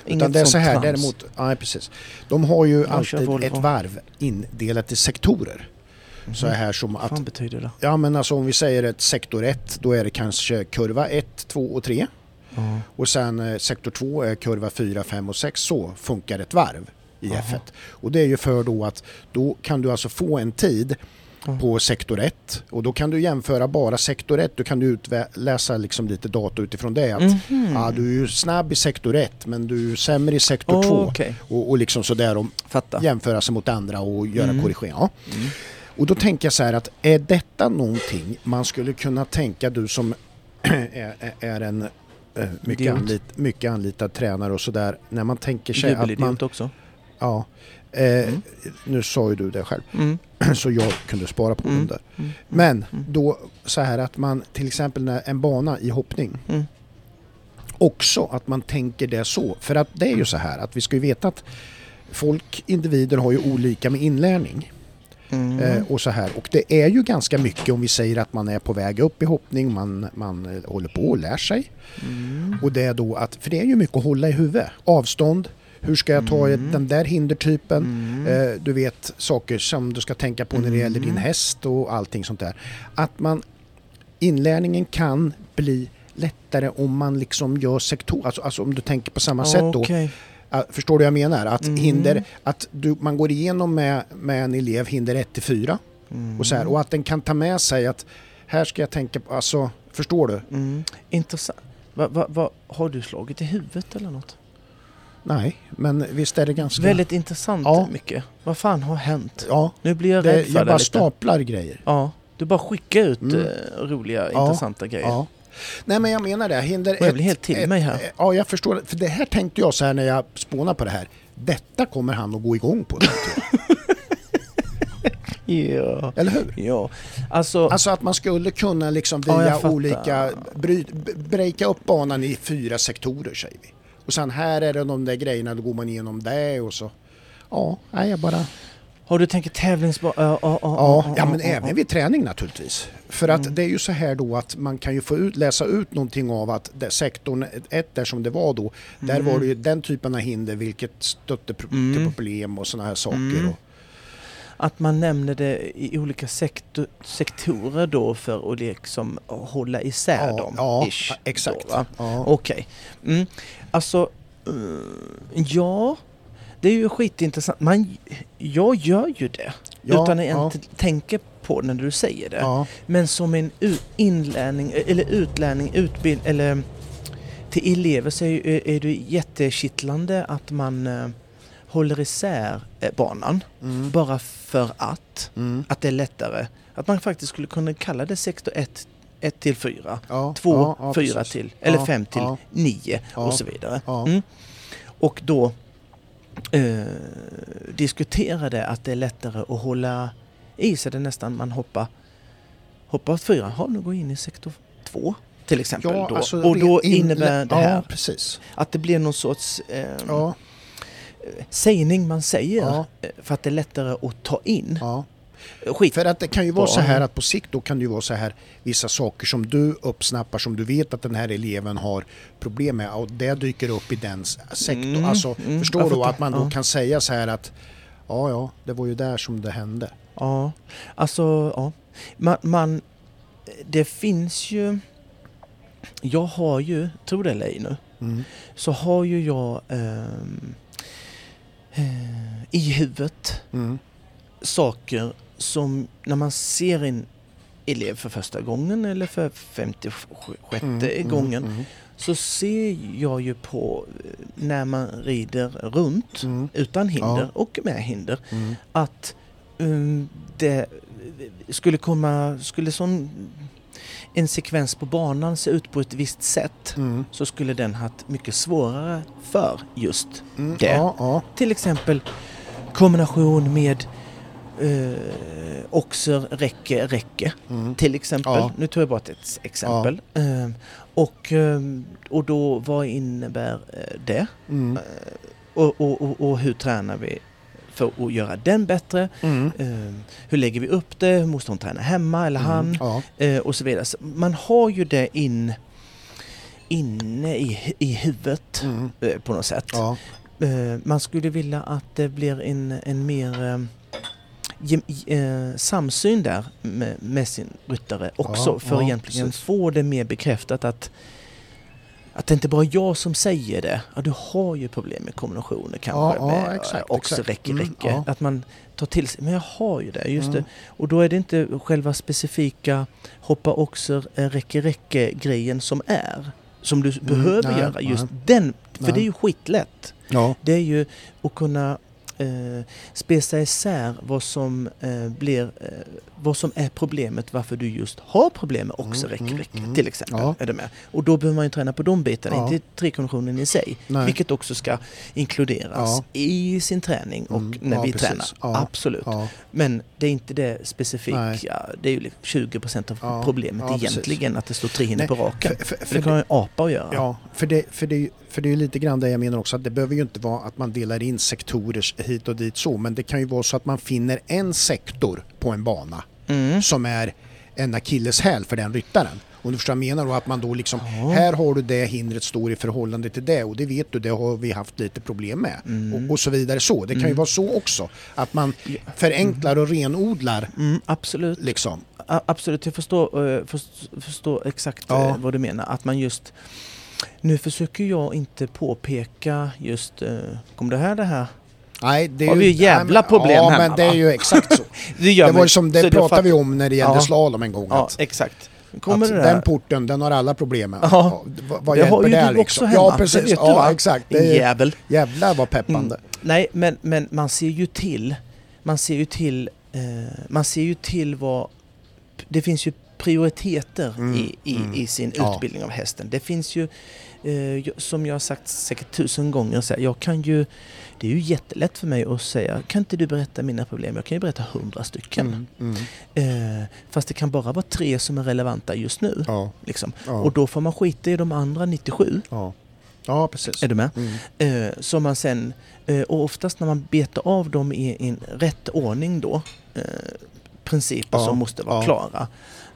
Utan det är så här trams. däremot, nej precis. De har ju Jag alltid ett varv indelat i sektorer. Så här som Vad att, fan betyder det? ja men alltså om vi säger ett sektor 1 då är det kanske kurva 1, 2 och 3. Ja. Och sen eh, sektor 2 är kurva 4, 5 och 6. Så funkar ett varv i Jaha. F1. Och det är ju för då att då kan du alltså få en tid Ja. på sektor 1 och då kan du jämföra bara sektor 1. Då kan du utläsa liksom lite data utifrån det. Att, Mhm. ja, du är ju snabb i sektor 1 men du är sämre i sektor Åh, 2. Okej, Och, och liksom sådär och fatta. jämföra sig mot andra och göra Mm. korrigeringar. Ja. Mm. Och då tänker jag så här att är detta någonting man skulle kunna tänka du som <clears throat> är, är- en eh, mycket, anlit, mycket anlitad tränare och sådär när man tänker sig att man, också. ja, Eh, Mm. Nu sa ju du det själv, Mm. <clears throat> så jag kunde spara på Mm. dem där. Mm. Men Mm. då så här att man till exempel när en bana i hoppning Mm. också att man tänker det så. För att det är ju så här att vi ska ju veta att folk, individer har ju olika med inlärning. Mm. Eh, och så här. Och det är ju ganska mycket om vi säger att man är på väg upp i hoppning, man, man eh, håller på och lär sig. Mm. Och det är då att, för det är ju mycket att hålla i huvudet. Avstånd, hur ska jag ta Mm. den där hindertypen? Mm. Eh, du vet saker som du ska tänka på när det gäller din Mm. häst och allting sånt där. Att man, inlärningen kan bli lättare om man liksom gör sektor, alltså, alltså om du tänker på samma sätt då. Förstår du vad jag menar? Att Mm. hinder, att du, man går igenom med, med en elev hinder 1 till 4 Mm. och så här, och att den kan ta med sig att här ska jag tänka på, alltså förstår du? Intressant. Va, va, va, har du slagit i huvudet eller något? Nej, men visst är det ganska... Väldigt intressant Ja. mycket. Vad fan har hänt? Ja, Nu blir jag det, rädd för jag det bara lite. staplar grejer. Ja, du bara skickar ut Mm. eh, roliga, Ja, intressanta grejer. Ja. Nej men jag menar det, hinder Och jag ett- blir helt till ett- mig här. Ja, jag förstår. det. För det här tänkte jag så här när jag spånade på det här. Detta kommer han att gå igång på. <laughs> Ja. Eller hur? ja. Alltså, Alltså att man skulle kunna liksom Ja, via fattar. olika, bry, breaka upp banan i fyra sektorer säger vi. Och sen här är det de där grejerna, då går man igenom det och så. Ja, nej, jag bara... har du tänkt tävlingsbana? Ja, ja, Ja, ja men även vid träning naturligtvis. För att Mm. det är ju så här då att man kan ju få ut, läsa ut någonting av att sektorn 1 där som det var då, där Mm. var det ju den typen av hinder vilket stötte pro- till Mm. problem och sådana här saker. Mm. Och, Att man nämner det i olika sektor, sektorer då för att liksom hålla isär ja, dem. ja, ish, exakt. Då, ja. Okej. Mm. Alltså, eh, ja. Det är ju skitintressant. Man, jag gör ju det. Ja, utan att jag ja. inte tänker på det när du säger det. ja. Men som en inlärning eller utlärning, utbild eller till elever så är, är det jättekittlande att man eh, håller isär eh, banan. Mm. Bara för att. Mm. Att det är lättare. Att man faktiskt skulle kunna kalla det sektor 1, 1 till 4. Ja, 2, ja, ja, 4 precis. till, eller Ja, 5 till ja. 9 Ja, och så vidare. ja. Mm. Och då eh, diskuterade att det är lättare att hålla i sig det nästan man hoppar, hoppar åt 4. Ja, nu går jag in i sektor 2 till exempel. då. alltså, och då in- innebär det här att det blir någon sorts eh, sägning man säger Ja. eh, för att det är lättare att ta in. ja. Skit. För att det kan ju vara så här att på sikt då kan det ju vara så här vissa saker som du uppsnappar som du vet att den här eleven har problem med och det dyker upp i den sektorn. Mm, alltså mm, förstår du att man då Ja. kan säga så här att ja ja det var ju där som det hände. Ja, alltså ja. Man, man, det finns ju... Jag har ju, tro det eller ej nu, Mm. så har ju jag eh, i huvudet Mm. saker som när man ser en elev för första gången eller för 56 Mm, mm, gången mm, så ser jag ju på eh, när man rider runt mm, utan hinder Ja. och med hinder mm. att um, det skulle komma, skulle sån en sekvens på banan se ut på ett visst sätt Mm. så skulle den haft mycket svårare för just Mm. Det. Ja, ja. till exempel kombination med uh, oxer, räcke, räcke Mm. till exempel. Ja. Nu tog jag bara ett exempel. Ehm, och, ehm, och då vad innebär eh, det? Mm. Och, och, och, och hur tränar vi för att göra den bättre? Mm. Eh, hur lägger vi upp det? Måste hon träna hemma eller han? Mm. Ja. Eh, och så vidare. Så man har ju det in, inne i, i huvudet Mm. eh, på något sätt. Ja. Eh, man skulle vilja att det blir en, en mer gem, eh, samsyn där med, med sin ryttare också Ja, för ja, egentligen precis. få det mer bekräftat att att det inte bara är jag som säger det. Ja, du har ju problem med kombinationer kanske Ja, ja, med exakt, också exakt. räcke, Mm, räcke. ja. Att man tar till sig, men jag har ju det, just Mm. det. Och då är det inte själva specifika hoppa också räcke, räcke grejen som är. Som du behöver nej, göra. Just nej. den, för Nej. det är ju skitlätt. Ja. Det är ju att kunna eh, spesa isär vad som, eh, blir, eh, vad som är problemet, varför du just har problem med Mm, oxeräck mm, mm. till exempel. Ja. Är du med? Och då behöver man ju träna på de bitarna, Ja. inte trikonditionen i sig. Nej. Vilket också ska inkluderas Ja. i sin träning och Mm, när vi precis. tränar. Absolut. Men det är inte det. Ja, det är ju liksom 20% av Ja, problemet ja, precis. egentligen, att det står tre Nej, på raken. för, för, För för det kan ju apa att göra. Ja, för det, för, det, för det är ju lite grann det jag menar också att det behöver ju inte vara att man delar in sektorer hit och dit så men det kan ju vara så att man finner en sektor på en bana Mm. som är en akilleshäl för den ryttaren. Om du förstår vad jag menar då att man då liksom, Ja. här har du det hindret står i förhållande till det och det vet du, det har vi haft lite problem med. Mm. Och, och så vidare så. Det kan ju Mm. vara så också. Att man förenklar och renodlar Mm, absolut. liksom. A- Absolut, jag förstår, eh, först- förstår exakt Ja. eh, vad du menar. Att man just... Nu försöker jag inte påpeka just... eh, Kommer det här det här? Nej, det är Har vi ju jävla nej, problem Ja, hemma, men det är ju exakt så. <laughs> Det, det var ju som det du pratade vi om när det gällde Ja. slalom en gång. Ja, att, exakt. Kommer att det den porten, den har alla problem med. Ja. vad vad Det har hjälper ju det du liksom? också hemma, Ja, det precis. vet du, ja, va? exakt. Det är, jävel. jävlar vad peppande. Mm. Nej, men, men man ser ju till... Man ser ju till... Eh, man ser ju till vad... Det finns ju prioriteter Mm, i, i, mm. i sin Ja. utbildning av hästen. Det finns ju, eh, som jag har sagt säkert tusen gånger, så här, jag kan ju... Det är ju jättelätt för mig att säga, kan inte du berätta mina problem? Jag kan ju berätta hundra stycken. Mm, mm. Eh, fast det kan bara vara tre som är relevanta just nu. Ja, Liksom. ja, Och då får man skita i de andra 97. ja. ja, precis. Är du med? Mm. Eh, som man sen, eh, och oftast när man betar av dem i en rätt ordning då, eh, principer Ja, som måste vara ja. klara,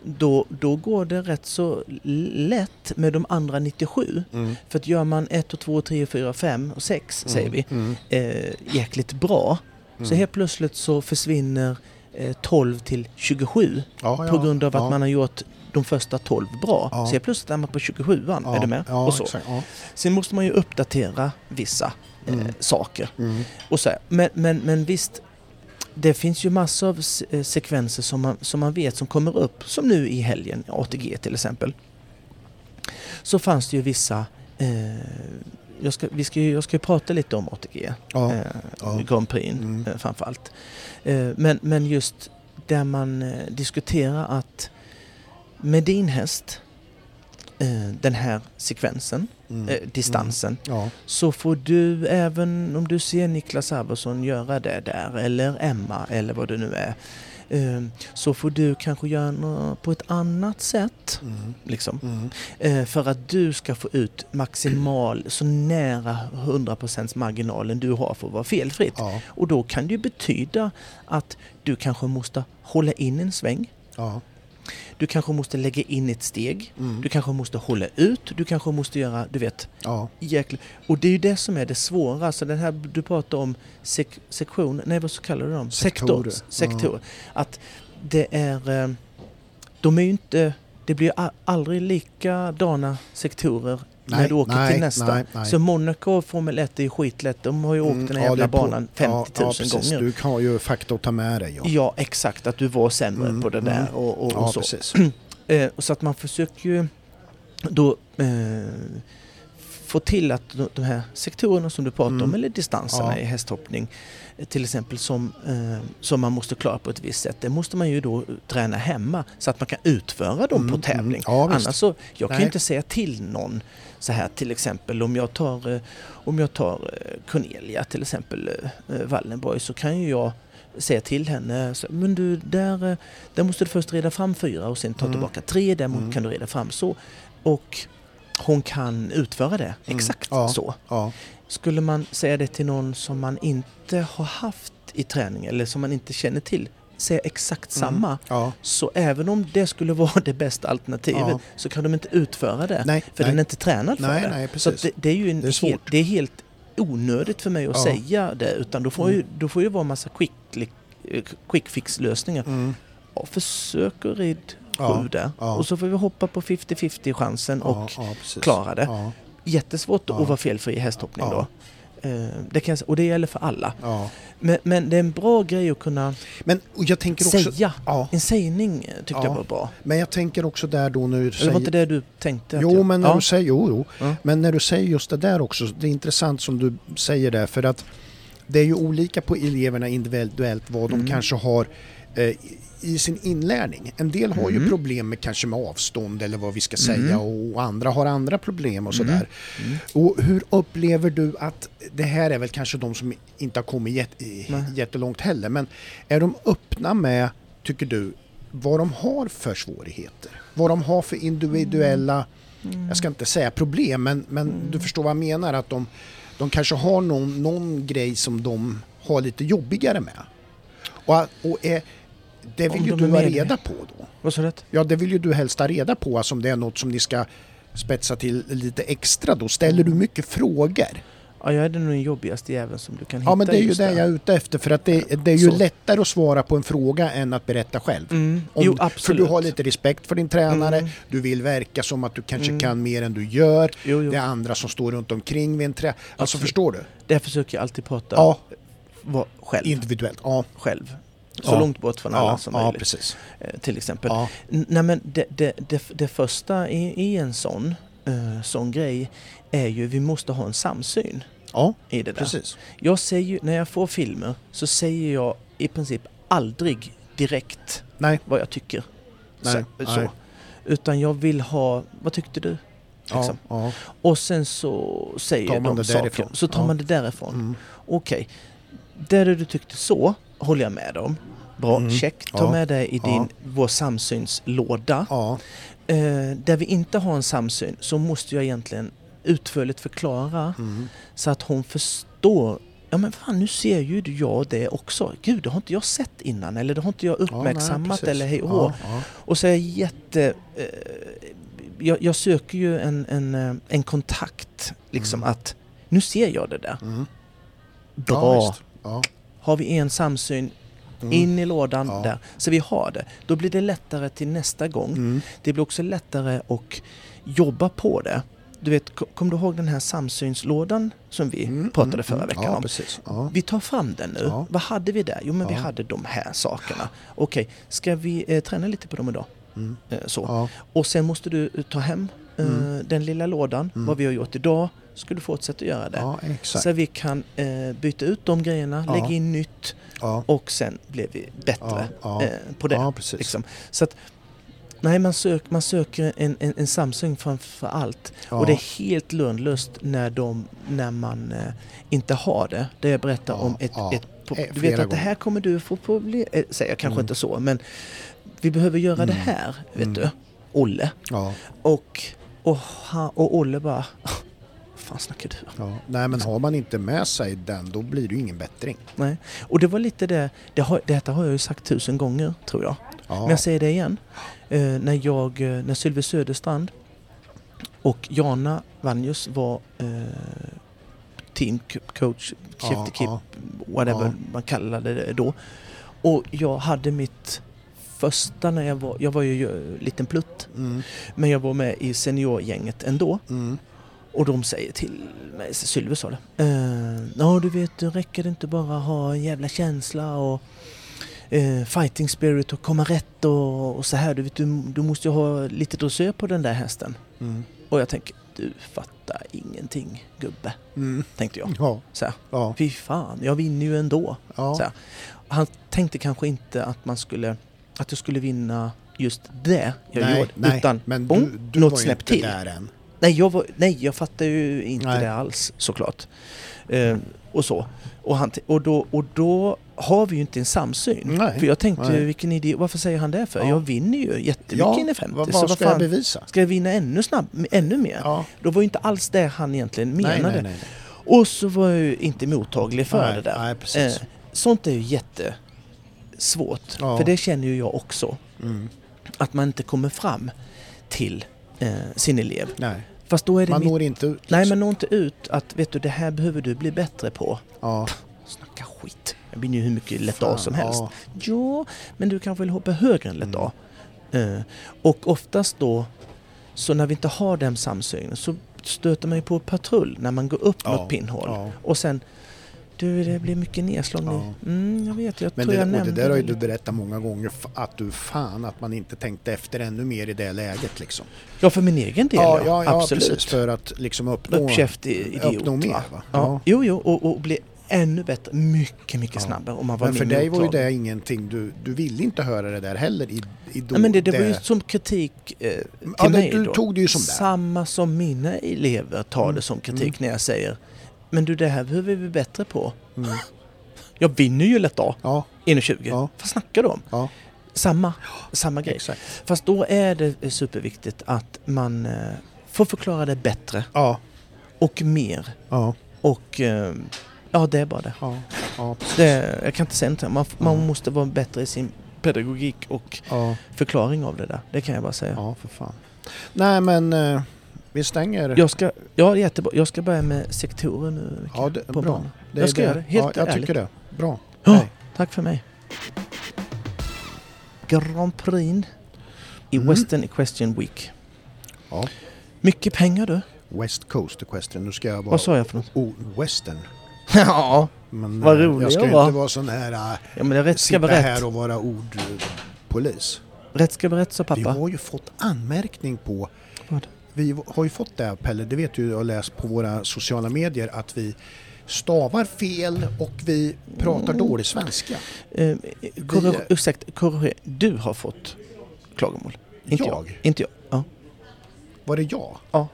då, då går det rätt så lätt med de andra 97. Mm. För att gör man 1, 2, 3, 4, 5 och 6 säger vi, Mm. eh, jäkligt bra, så Mm. helt plötsligt så försvinner eh, 12 till 27 ja, på ja, grund av ja. att man har gjort de första 12 bra. Ja. Så helt plötsligt är man på 27an, ja, är du med? Ja, och så. Exakt, ja. Sen måste man ju uppdatera vissa eh, Mm. saker. Mm. Och så här. Men, men, men visst, det finns ju massor av eh, sekvenser som man, som man vet som kommer upp, som nu i helgen, ATG till exempel. Så fanns det ju vissa, eh, jag, ska, vi ska, ju- jag ska ju prata lite om ATG, Ja. eh, ja. Grand Prix Mm. eh, framförallt. Eh, men, men just där man eh, diskuterar att med din häst, den här sekvensen, Mm. eh, distansen, Ja. så får du även om du ser Niklas Alvarsson göra det där eller Emma eller vad det nu är eh, så får du kanske göra något på ett annat sätt Mm. liksom, Mm. eh, för att du ska få ut maximal, så nära 100% marginalen du har för att vara felfritt. Ja. Och då kan det ju betyda att du kanske måste hålla in en sväng, Ja. Du kanske måste lägga in ett steg, Mm. du kanske måste hålla ut, du kanske måste göra, du vet, Ja. Jäkla. Och det är ju det som är det svåra. Så den här du pratar om sek sektion, nej vad så kallar du dem? Sektor. Sektor. Att det är, eh, de är ju inte, det blir aldrig likadana sektorer när Nej, du åker nej, till nästa. nej, nej. Så Monaco och Formel 1 är ju skitlätt. De har ju åkt Mm, den här ja, jävla banan 50 000 ja, ja, gånger. Du har ju fakta att ta med dig. Ja, Ja, exakt. Att du var sämre Mm, på det där mm. och, och, ja <clears throat> och så. Eh, så att man försöker ju då eh, få till att de, här sektorerna som du pratar om, Mm. eller distanserna Ja. i hästhoppning, eh, till exempel som, eh, som man måste klara på ett visst sätt, det måste man ju då träna hemma så att man kan utföra dem Mm, på tävling. mm. Ja, visst. Annars så, jag kan ju Nej. inte säga till någon så här till exempel om jag tar, eh, om jag tar eh, Cornelia till exempel, eh, Wallenborg, så kan ju jag säga till henne, så, men du, där, där måste du först reda fram fyra och sen ta Mm. tillbaka tre, där Mm. kan du reda fram så. Och hon kan utföra det Mm. exakt Ja. så. Ja. Skulle man säga det till någon som man inte har haft i träning eller som man inte känner till, säga exakt Mm. samma, Ja. så även om det skulle <laughs> vara det bästa alternativet Ja. så kan de inte utföra det. Nej, För nej. den är inte tränad för Nej, det. nej, så det, det är ju en Det är helt, det är helt onödigt för mig att Ja. säga det. Utan då får, ju, Mm. då får ju vara massa quick, quick fix lösningar. Mm. Ja, försök att rid sju där. Och så får vi hoppa på 50-50 chansen och klara det. Jättesvårt att vara felfri i hästhoppning då. Eh, Det kan jag, och det gäller för alla. ja. Men, men det är en bra grej att kunna Men jag tänker också... säga. Ja, En sägning tyckte Ja. jag var bra. men jag tänker också där då du Eller säger... var inte det du tänkte? Jo, jag, men när du säger... Jo, jo. Men när du säger just det där också, det är intressant som du säger där för att det är ju olika på eleverna individuellt vad de Mm. kanske har eh, i sin inlärning. En del har ju Mm. problem med kanske med avstånd eller vad vi ska Mm. säga och andra har andra problem och Mm. sådär. Mm. Och hur upplever du att det här är väl kanske de som inte har kommit jät- i- Nej. jättelångt heller, men är de öppna med, tycker du, vad de har för svårigheter? Vad de har för individuella, Mm. jag ska inte säga problem, men, men du förstår vad jag menar, att de, de kanske har någon, någon grej som de har lite jobbigare med. Och, och är, det vill ju de du ha reda på då. Vad sa du? Ja, det vill ju du helst ha reda på, alltså om det är något som ni ska spetsa till lite extra då. Ställer du mycket frågor? Ja, jag är den jobbigaste jäveln som du kan hitta Ja, men det är ju det där. jag är ute efter, för att det, det är ju Så. lättare att svara på en fråga än att berätta själv. Mm. Om, jo, För absolut. du har lite respekt för din tränare, Mm. du vill verka som att du kanske Mm. kan mer än du gör. Jo, jo. Det är andra som står runt omkring vid en trä. Alltså Absolut. förstår du? Där försöker jag alltid prata Ja, själv. individuellt. Ja, själv. Så Ja. långt bort från alla ja, som ja möjligt. precis. eh, Till exempel. Ja. Nej men det, det, det, det första i, i en sån, eh, sån grej är ju vi måste ha en samsyn ja, i det där. precis. Jag säger ju, när jag får filmer så säger jag i princip aldrig direkt Nej, vad jag tycker. Nej, så, nej. så. Utan jag vill ha, vad tyckte du? ja, Liksom. ja. Och sen så säger Tar man de saker. därifrån. Så tar Ja. man det därifrån. Mm. Okej, där du tyckte så håller jag med om. Bra, Mm. check. Ta Ja. med det i Ja. din, vår samsynslåda. ja. Eh, där vi inte har en samsyn så måste jag egentligen utförligt förklara Mm. så att hon förstår Ja men fan nu ser ju jag det också. Gud det har inte jag sett innan eller det har inte jag Ja, nej, uppmärksammat eller hej och ja, ja. Och så är jag jätte... Eh, jag, jag söker ju en, en, eh, en kontakt liksom Mm. att nu ser jag det där. Mm. Bra! Ja, ja. Har vi en samsyn Mm. in i lådan Ja. där. Så vi har det. Då blir det lättare till nästa gång. Mm. Det blir också lättare att jobba på det. Du vet, ko- kommer du ihåg den här samsynslådan som vi Mm, pratade mm, förra mm. veckan ja, om? Precis. Ja. Vi tar fram den nu. Vad hade vi där? Jo, men vi hade de här sakerna. Okej, ska vi eh, träna lite på dem idag? Mm. Eh, så. Och sen måste du ta hem eh, den lilla lådan. Vad vi har gjort idag. Ska du fortsätta göra det. ja. Så vi kan eh, byta ut de grejerna, Ja. lägga in nytt Ja. och sen blir vi bättre eh, på det. Liksom. Så att, nej, man, sök, man söker en, en, en samsyn framför allt. Och det är helt lönlöst när, de, när man eh, inte har det. Det jag berättar om ett, ett Eh, Du vet att det här kommer du få problem... Eh, säger jag kanske Mm. inte så, men vi behöver göra det Mm. här, vet Mm. du. Olle. Ja. Och, och, han, och Olle bara... <laughs> Fan snackar du om? Ja. Nej, men har man inte med sig den, då blir det ju ingen bättring. Nej. Och det var lite det, det har, detta har jag ju sagt tusen gånger tror jag. Ja. Men jag säger det igen. Eh, när jag, eh, när Sylve Söderstrand och Jana Vanjus var eh, teamcoach, Ja, chef to keep, ja. whatever Ja. man kallade det då. Och jag hade mitt första när jag var, jag var ju en liten plutt, Mm. men jag var med i seniorgänget ändå. Mm. Och de säger till mig, Sylve sa det. Eh, Ja du vet, räcker det inte bara ha en jävla känsla och eh, fighting spirit och komma rätt och, och så här. Du, vet, du, du måste ju ha lite dressör på den där hästen. Mm. Och jag tänker, du fattar ingenting gubbe, Mm. tänkte jag. Ja. Så här, Ja. Fy fan, jag vinner ju ändå. Ja. Så här. Han tänkte kanske inte att man skulle, att jag skulle vinna just det jag nej, gjorde. nej. Utan, men boom, du, du något var ju snäpp inte till. där än. Nej, jag, var, nej, jag fattar ju inte Nej. det alls såklart. Eh, och så. Och, han, och, då, och då har vi ju inte en samsyn. Nej. För jag tänkte, Nej. vilken idé, varför säger han det för? Ja. Jag vinner ju jättemycket Ja, in i 50. Vad, så vad ska jag fan, bevisa? ska jag vinna ännu snabb, ännu mer? Ja. Då var ju inte alls det han egentligen menade. Nej. Och så var jag ju inte mottaglig för det där. Eh, sånt är ju jättesvårt. Ja. För det känner ju jag också. Mm. Att man inte kommer fram till eh, sin elev. Nej. Fast då är det Man mitt når inte ut. Nej, liksom. men nå inte ut att vet du, det här behöver du bli bättre på. Ja. Snacka skit. Jag vinner ju hur mycket lätt Fan, A som helst. ja. Ja, men du kanske vill hoppa högre än lätt Mm. A. Eh, och oftast då, så när vi inte har den samsynen så stöter man ju på patrull när man går upp Ja, mot pinnhål. Ja. Och sen, du det blir mycket nedslag nu. Ja. Mm, jag vet, jag Men tror det, jag och det nämnde där har ju det. du berättat många gånger, att du fan att man inte tänkte efter ännu mer i det läget liksom. Ja, för min egen del ja, ja. ja, Absolut. precis. För att liksom uppnå, Uppkäft i- idiot. uppnå mer. va? Va? Ja. Jo, jo, och, och bli ännu bättre, mycket, mycket snabbare om man var Men för dig var ju det ingenting, du, du ville inte höra det där heller i, i då, Nej, men det, det var ju som kritik eh, till ja, det, mig Du då. tog det ju som det. Samma som mina elever tar Mm. det som kritik Mm. när jag säger Men du det här behöver vi bättre på. Mm. <laughs> Jag vinner ju lätt A, Ja, 1,20. Ja. Vad snackar du om? ja, Samma, samma grej. exakt. Fast då är det superviktigt att man eh, får förklara det bättre Ja, och mer. ja, Och eh, ja, det är bara det. ja, ja, det jag kan inte säga något. Man, man Ja. måste vara bättre i sin pedagogik och förklaring av det där. Det kan jag bara säga. ja, för fan. Nej men eh, vi stänger. Jag ska, ja, jättebra. Jag ska börja med sektorer nu. Ja, det, på bra. Det Jag ska göra det, helt ja, jag ärligt. tycker det. Bra. Ja. Nej. Tack för mig. Grand Prix i Mm. Western Equestrian Week. Ja. Mycket pengar du. West Coast Equestrian. Nu ska jag vara... Vad sa jag för något? Oh, western. <laughs> ja, Men, Vad rolig jag ska jag var. inte vara sån här... Äh, ja men det rätt ska sitta vara rätt. här och vara ordpolis. Rätt ska vara rätt sa Vi pappa. har ju fått anmärkning på... Vad? Vi har ju fått det Pelle, det vet du jag har läst på våra sociala medier att vi stavar fel och vi pratar Mm. dålig svenska. Eh, korre, Vi- korrigera. Du har fått klagomål. Inte jag. Jag? Inte jag. Ja. Var det jag? Ja.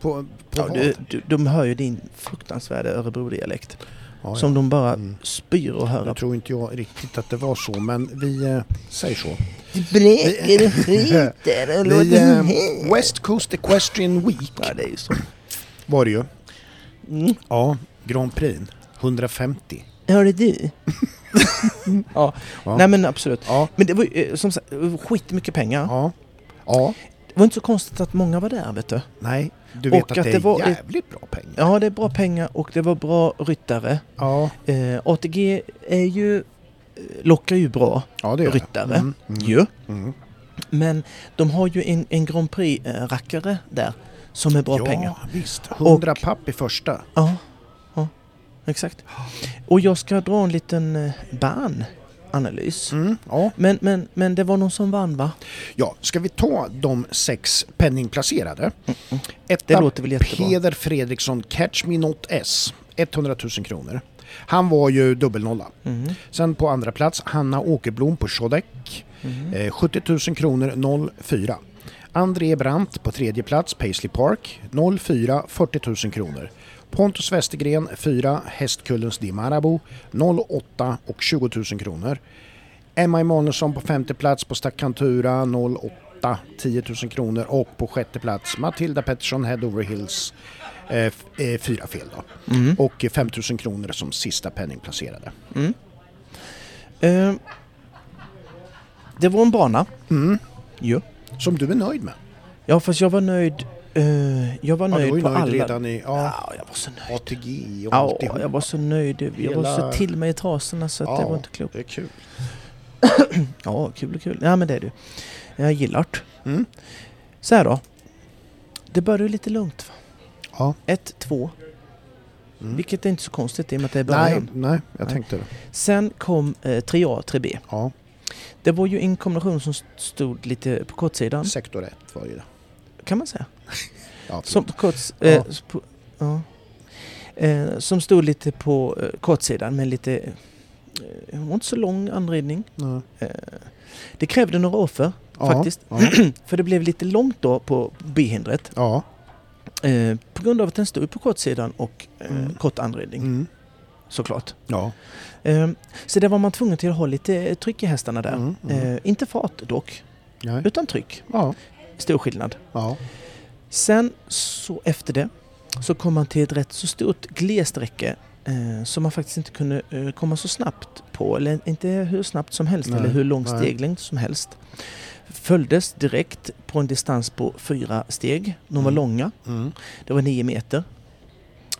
På, på Ja, vad? du, du, de hör ju din fruktansvärda Örebro-dialekt. Ja, Som de bara Mm. spyr och höra Jag tror inte jag riktigt att det var så, men vi eh, säger så. Bräker och skiter och <laughs> låter... eh, West Coast Equestrian Week Ja, det är så. var det ju. Mm. Ja, Grand Prix. 150. Hörde du? <laughs> ja. Ja. Nej men absolut. Ja, Men det var ju eh, som sagt skitmycket pengar. ja, ja. Det var inte så konstigt att många var där vet du. Nej, du vet Och att, att det det är var- jävligt bra pengar. Ja, det är bra pengar och det var bra ryttare. Ja, Eh, ATG är ju, eh, lockar ju bra ja det ryttare. Mm, mm, ju. mm. Men de har ju en, en Grand Prix-rackare där som är bra ja, pengar. visst. 100 Och- papp i första. Ja, ja, exakt. Och jag ska dra en liten eh, bananalys. Mm, ja. Men, men, men det var någon som vann va? ja, ska vi ta de sex penningplacerade? Det Etta låter väl jättebra. Peder Fredriksson Catch Me Not S. 100 000 kronor. Han var ju dubbelnolla. Mm. Sen på andra plats Hanna Åkerblom på Shodek. Mm. Eh, 70 000 kronor 04. André Brandt på tredje plats Paisley Park 04 40 000 kronor. Pontus Westergren 4 Hästkullens Di Marabou 08 och 20 000 kronor. Emma Emanuelsson på femte plats på Staccantura 08 10 000 kronor och på sjätte plats Matilda Pettersson Head Over Hills eh, eh, fyra fel då. Mm. Och 5 000 kronor som sista penningplacerade. Mm. Eh, det var en bana. Mm. Jo. Som du är nöjd med. Ja, fast jag var nöjd. Eh, jag var Ja, nöjd var ju på nöjd alla. redan i ja, Ja, jag var så nöjd. ATG och Ja, jag var så nöjd. Jag var så till mig i trasorna så att det var inte klokt. det är kul. <clears throat> Ja, kul och kul. Ja, men det är du. Jag gillar det. Mm. Så här då. Det började ju lite lugnt. Va? Ja. Ett, två. Mm. Vilket är inte så konstigt i och med att det är Nej, början. nej, jag Nej. tänkte det. Sen kom eh, 3A, 3B. Ja, Det var ju en kombination som stod lite på kortsidan. sektor 1 var ju det. Kan man säga. Ja, Som, korts, eh, på, ja. eh, som stod lite på eh, kortsidan med lite... Eh, det var inte så lång anridning. Eh, det krävde några offer faktiskt. <clears throat> För det blev lite långt då på B-hindret. ja. Eh, på grund av att den stod på kortsidan och eh, Mm. kort anridning Mm. såklart. ja. Eh, så där var man tvungen till att ha lite eh, tryck i hästarna där. Mm, mm. Inte fart dock, Nej. utan tryck. Stor skillnad. Sen så efter det så kom man till ett rätt så stort glessträcke eh, som man faktiskt inte kunde eh, komma så snabbt på. Eller inte hur snabbt som helst Nej, eller hur lång steglängd som helst. Följdes direkt på en distans på fyra steg. De var Mm. långa. Mm. Det var nio meter.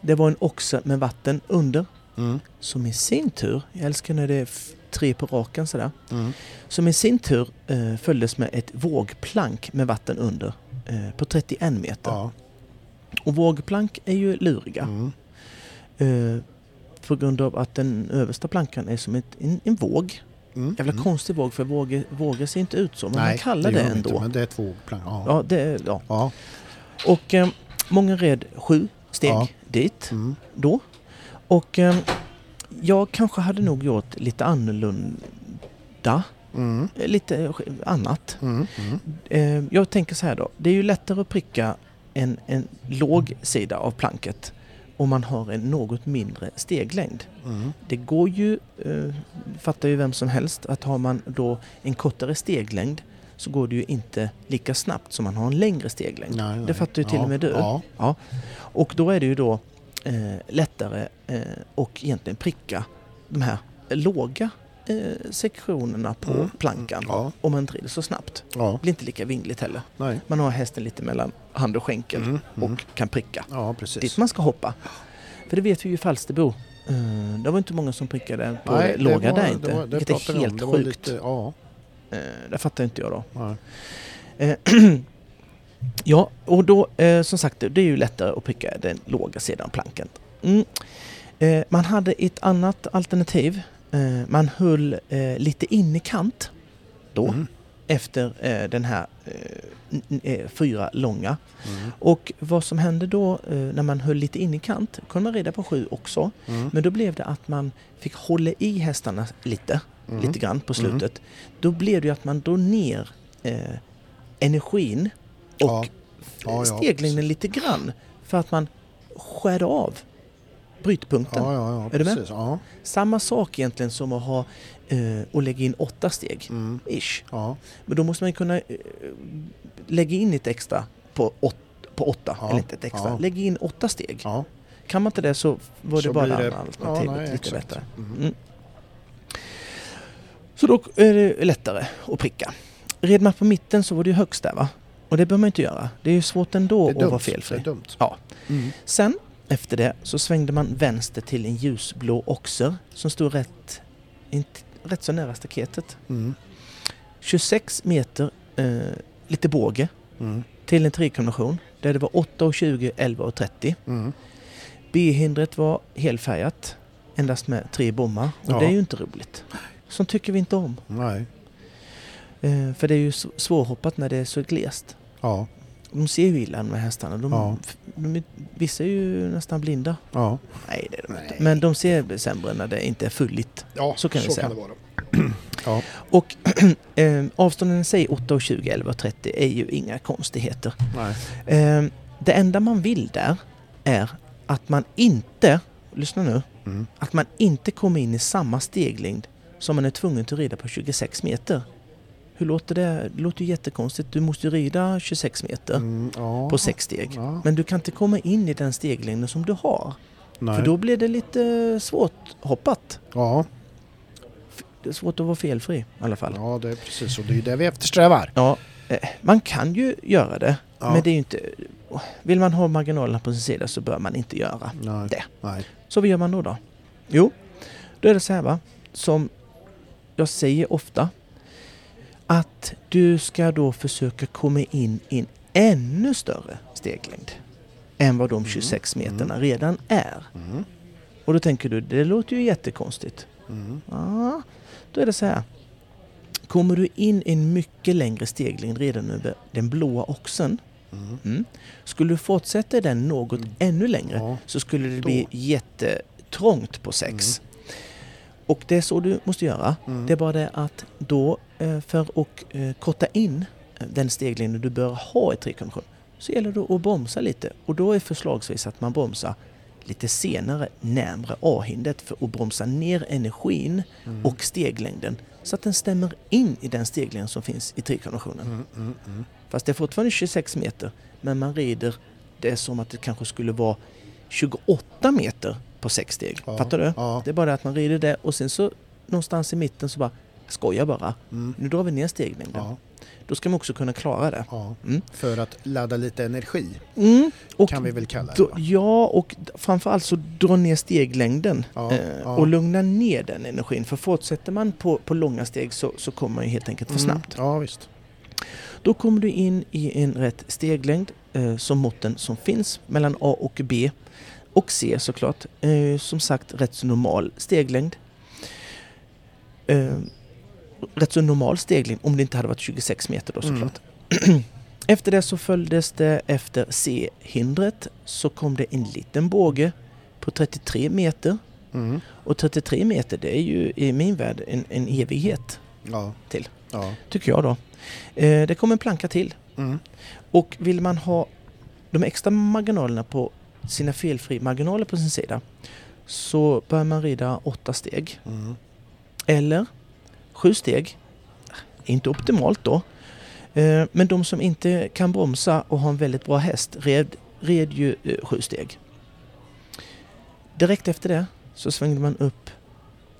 Det var en oxe med vatten under Mm. som i sin tur, jag älskar när det är tre på raken sådär, Mm. som i sin tur eh, följdes med ett vågplank med vatten under på 31 meter. Ja. Och vågplank är ju luriga Mm. eh, på grund av att den översta plankan är som ett, en, en våg. Mm. Jävla Mm. konstig våg för vågor, vågor ser inte ut så, men man Nej, kallar det, vi ändå. Inte, men det är ett vågplan. Ja. Ja, det, ja. ja. Och eh, många red sju steg Ja. dit Mm. då. Och eh, jag kanske hade nog gjort lite annorlunda. Mm. Lite annat. Mm. Mm. Eh, jag tänker så här då. Det är ju lättare att pricka en, en låg sida av planket om man har en något mindre steglängd. Mm. Det går ju, eh, fattar ju vem som helst, att har man då en kortare steglängd så går det ju inte lika snabbt som man har en längre steglängd. Nej, nej. Det fattar ju till Ja, och med du. Ja. Ja. Och då är det ju då eh, lättare eh, och egentligen pricka de här låga eh, sektionerna på Mm. plankan Ja. om man rider så snabbt. ja. Det blir inte lika vingligt heller. Nej. Man har hästen lite mellan hand och skänkel Mm. Mm. och kan pricka Ja, precis. dit man ska hoppa. För det vet vi ju i Falsterbo. Eh, det var inte många som prickade på Nej, det låga var- där inte. Det, var, det vilket är helt det sjukt. Lite, ja, Eh, det fattar inte jag då. Eh, <clears throat> ja, och då eh, som sagt det är ju lättare att pricka den låga sidan av plankan. Mm. Eh, man hade ett annat alternativ. Eh, man höll eh, lite in i kant då Mm. efter eh, den här fyra långa. Mm. Och vad som hände då när man höll lite in i kant kunde man rida på sju också. Mm. Men då blev det att man fick hålla i hästarna lite, Mm. lite grann på Mm. slutet. Då blev det att man drog ner energin och Ja. Ja, ja, steglängden lite grann för att man skär av brytpunkten. Ja, ja, ja, Är du med? precis. Ja. Samma sak egentligen som att ha eh, och lägga in åtta steg. Mm. Ish. Ja. Men då måste man kunna eh, lägga in ett extra på, åt, på åtta. Eller inte ett extra. Lägg in åtta steg. Kan man inte det så var det Så bara det alternativet nej, lite exakt. bättre. Mm. Mm. Så då är det lättare att pricka. Red man på mitten så var det ju högst där va? Och det bör man inte göra. Det är ju svårt ändå att vara Det felfri. Ja. Mm. Sen efter det så svängde man vänster till en ljusblå oxer som stod rätt, inte, rätt så nära staketet. Mm. 26 meter, eh, lite båge, Mm. till en trikombination där det var 8 och 20, 11 och 30. Mm. B-hindret var helfärgat, endast med tre bommar. Och Ja. det är ju inte roligt. Sånt tycker vi inte om. Nej. Eh, för det är ju svårhoppat när det är så glest. Ja. De ser ju illa med hästarna. De, Ja. de, är- vissa är ju nästan blinda. Ja. Nej, det är de inte. Men de ser sämre när det inte är fulligt. ja, Så kan vi säga. det vara. ja. Och <clears throat> eh, avstånden i sig 8 och 20, 11 och 30 är ju inga konstigheter. Nej. Eh, det enda man vill där är att man inte, lyssna nu, Mm. att man inte kommer in i samma steglängd som man är tvungen att rida på 26 meter. Hur låter det? Det låter ju jättekonstigt. Du måste ju rida 26 meter Mm. Ja. på sex steg. Ja. Men du kan inte komma in i den steglängden som du har. Nej. För då blir det lite svårt hoppat. Ja. Det är svårt att vara felfri i alla fall. ja, det är precis så. Det är det vi eftersträvar. Ja, eh, man kan ju göra det. Ja. Men det är ju inte... Vill man ha marginalerna på sin sida så bör man inte göra Nej. det. Nej. Så vad gör man då då? Jo, då är det så här va, som jag säger ofta, att du ska då försöka komma in i en ännu större steglängd än vad de Mm, 26 mm. meterna redan är. Mm. Och då tänker du, det låter ju jättekonstigt. Mm. Ja, då är det så här. Kommer du in i en mycket längre steglängd redan över den blåa oxen, Mm. mm, skulle du fortsätta den något Mm. ännu längre Ja. så skulle det Då. bli jättetrångt på sex. Och det är så du måste göra. Mm. Det är bara det att då eh, för att eh, korta in eh, den steglängden du bör ha i trekombination så gäller det att bromsa lite. Och då är förslagsvis att man bromsar lite senare närmre A-hindret för att bromsa ner energin Mm. och steglängden så att den stämmer in i den steglängd som finns i trekombinationen. Mm. Mm. Mm. Fast det är fortfarande 26 meter men man rider det som att det kanske skulle vara 28 meter på sex steg. Ja. Fattar du? Ja. Det är bara det att man rider det och sen så någonstans i mitten så bara skoja bara. Mm. Nu drar vi ner steglängden. Ja. Då ska man också kunna klara det. Mm. För att ladda lite energi Mm. Kan vi väl kalla det. då, ja, och framförallt så dra ner steglängden eh, och lugna ner den energin. För fortsätter man på, på långa steg så, så kommer man ju helt enkelt för Mm. snabbt. Ja, visst. Då kommer du in i en rätt steglängd eh, som måtten som finns mellan A och B. Och C såklart. Eh, som sagt rätt så normal steglängd. Eh, rätt så normal steglängd om det inte hade varit 26 meter då Mm. såklart. Efter det så följdes det efter C-hindret så kom det en liten båge på 33 meter Mm. Och 33 meter det är ju i min värld en, en evighet, Ja. Till. Ja. tycker jag då. Eh, det kommer en planka till. Mm. Och vill man ha de extra marginalerna på sina felfri marginaler på sin sida så bör man rida åtta steg. Mm. Eller sju steg. Inte optimalt då. Eh, Men de som inte kan bromsa och har en väldigt bra häst red, red ju eh, sju steg. Direkt efter det så svängde man upp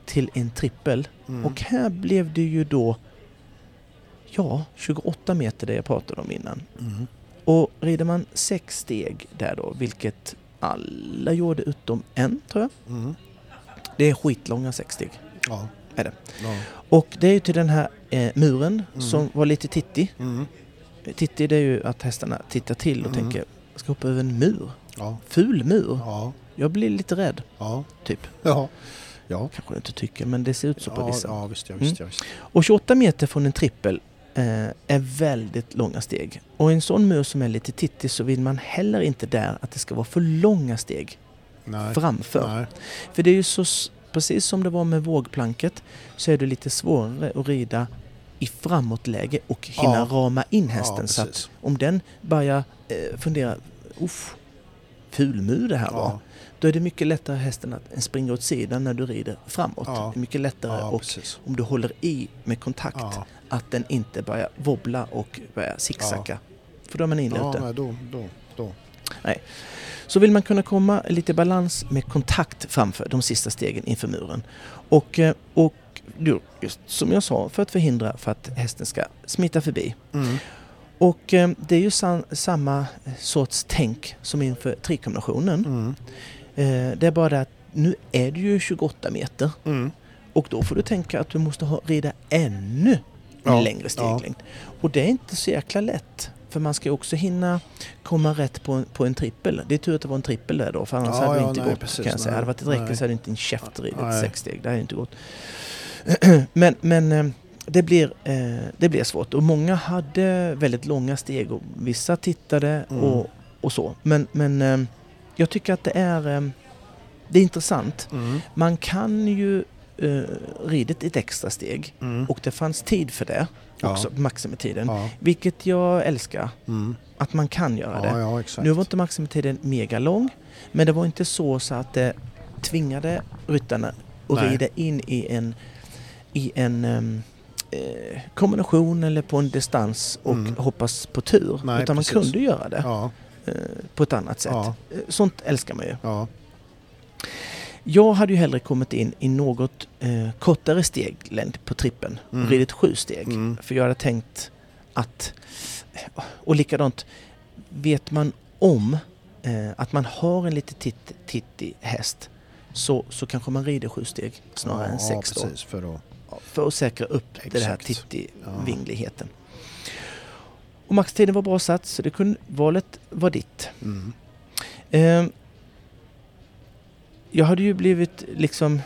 till en trippel Mm. och här blev det ju då ja, 28 meter det jag pratade om innan. Mm. Och rider man sex steg där då, vilket alla gjorde utom en tror jag. Mm. Det är skitlånga sex steg. Ja. Är det. Ja. Och det är ju till den här eh, muren Mm. som var lite tittig. Mm. Tittig det är ju att hästarna tittar till och Mm. tänker, jag ska hoppa över en mur. Ja. Ful mur. Ja. Jag blir lite rädd, Ja. typ. Ja. Ja. Kanske du inte tycker, men det ser ut så på vissa. ja, visst, ja, visst, ja, visst. Och 28 meter från en trippel är väldigt långa steg. Och en sån mur som är lite tittig så vill man heller inte där att det ska vara för långa steg Nej. framför. Nej. För det är ju så, precis som det var med vågplanket, så är det lite svårare att rida i framåtläge och hinna Ja. rama in hästen. Ja, så att om den börjar eh, fundera, uff, fulmur det här var. Ja. Då är det mycket lättare hästen att springa åt sidan när du rider framåt. Ja. Det är mycket lättare Ja, och precis. om du håller i med kontakt Ja. att den inte börjar wobbla och börjar zigzacka. För då är man inne Ja, ute. nej, då, då, då. Så vill man kunna komma lite i balans med kontakt framför de sista stegen inför muren. Och, eh, och ju- just som jag sa, för att förhindra för att hästen ska smita förbi. Mm. Och eh, det är ju san, samma sorts tänk som inför trikombinationen. Mm. Eh, det är bara det att nu är det ju 28 meter Mm. och då får du tänka att du måste ha, rida ännu Ja, längre steglängd. Och det är inte så jäkla lätt. För man ska ju också hinna komma rätt på en, på en trippel. Det är tur att det var en trippel där då, för annars Ja, hade det ja, inte nej, gått. precis, kan jag säga. nej, Hade det varit ett räcke så hade det inte en käft ridit sex steg. Det hade inte gått. <clears throat> men men eh, det, blir, eh, det blir svårt. Och många hade väldigt långa steg och vissa tittade Mm. och, och så. Men, men eh, jag tycker att det är, eh, det är intressant. Mm. Man kan ju eh, ridit ett extra steg Mm. och det fanns tid för det Ja. också, maximitiden. Ja. Vilket jag älskar, Mm. att man kan göra det. Ja, ja, exakt. Nu var inte maximitiden mega lång, men det var inte så, så att det tvingade ryttarna att Nej. rida in i en, i en ehm, eh, kombination eller på en distans och Mm. hoppas på tur. Nej, utan man precis. kunde göra det Ja, eh, på ett annat sätt. Ja. Eh, Sånt älskar man ju. ja. Jag hade ju hellre kommit in i något eh, kortare steglängd på trippen och Mm. ridit sju steg. Mm. För jag hade tänkt att... Och likadant, vet man om eh, att man har en lite titt, tittig häst så, så kanske man rider sju steg snarare ja, än sex ja, då. precis, för att... För att säkra upp det här Exakt. tittig-vingligheten. Och maxtiden var bra satt så det kunde, valet var ditt. Mm. Eh, jag hade ju blivit liksom...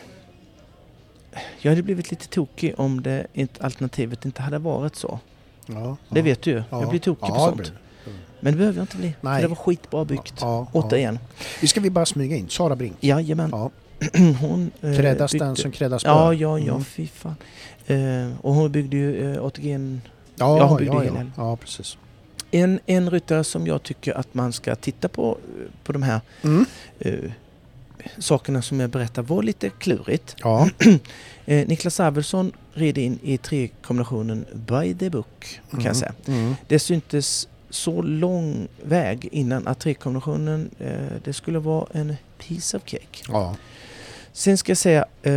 Jag hade blivit lite tokig om det inte, alternativet inte hade varit så. Ja, Det ja. vet du ju. Ja. Jag blir tokig ja, på sånt. blir- Men det behöver jag inte bli. Nej. För det var skitbra byggt. Ja, ja. Återigen. Vi ska vi bara smyga in. Sara Brink. Jajamän. Ja. <clears throat> Hon eh, Kräddas byggde- den som kräddas bör. Ja, ja, ja, Mm. fy fan. Eh, och hon byggde ju eh, ATG. Ja, Ja, hon byggde ja, ja. ja, precis. En, en ryttare som jag tycker att man ska titta på, eh, på de här Mm. eh, sakerna som jag berättar var lite klurigt. Ja, <clears throat> Eh, Niklas Arvidsson red in i trekombinationen By the Book kan jag Mm. säga. Mm. Det syntes så lång väg innan att trekombinationen eh, det skulle vara en piece of cake. Ja. Sen ska jag säga, eh,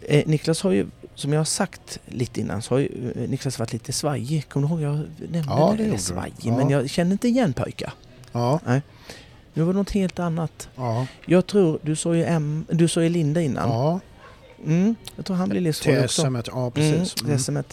eh, Niklas har ju, som jag har sagt lite innan, så har ju eh, Niklas varit lite svajig. Kommer du ihåg? Jag nämnde Ja, det, det svajig, Ja. men jag känner inte igen pojkar. Ja. Nu var det något helt annat. Ja. Jag tror, du sa ju, M, du sa ju Linda innan. Ja. Mm, jag tror han blir livsfarlig också. TSM. Ja, precis. Mm, Mm.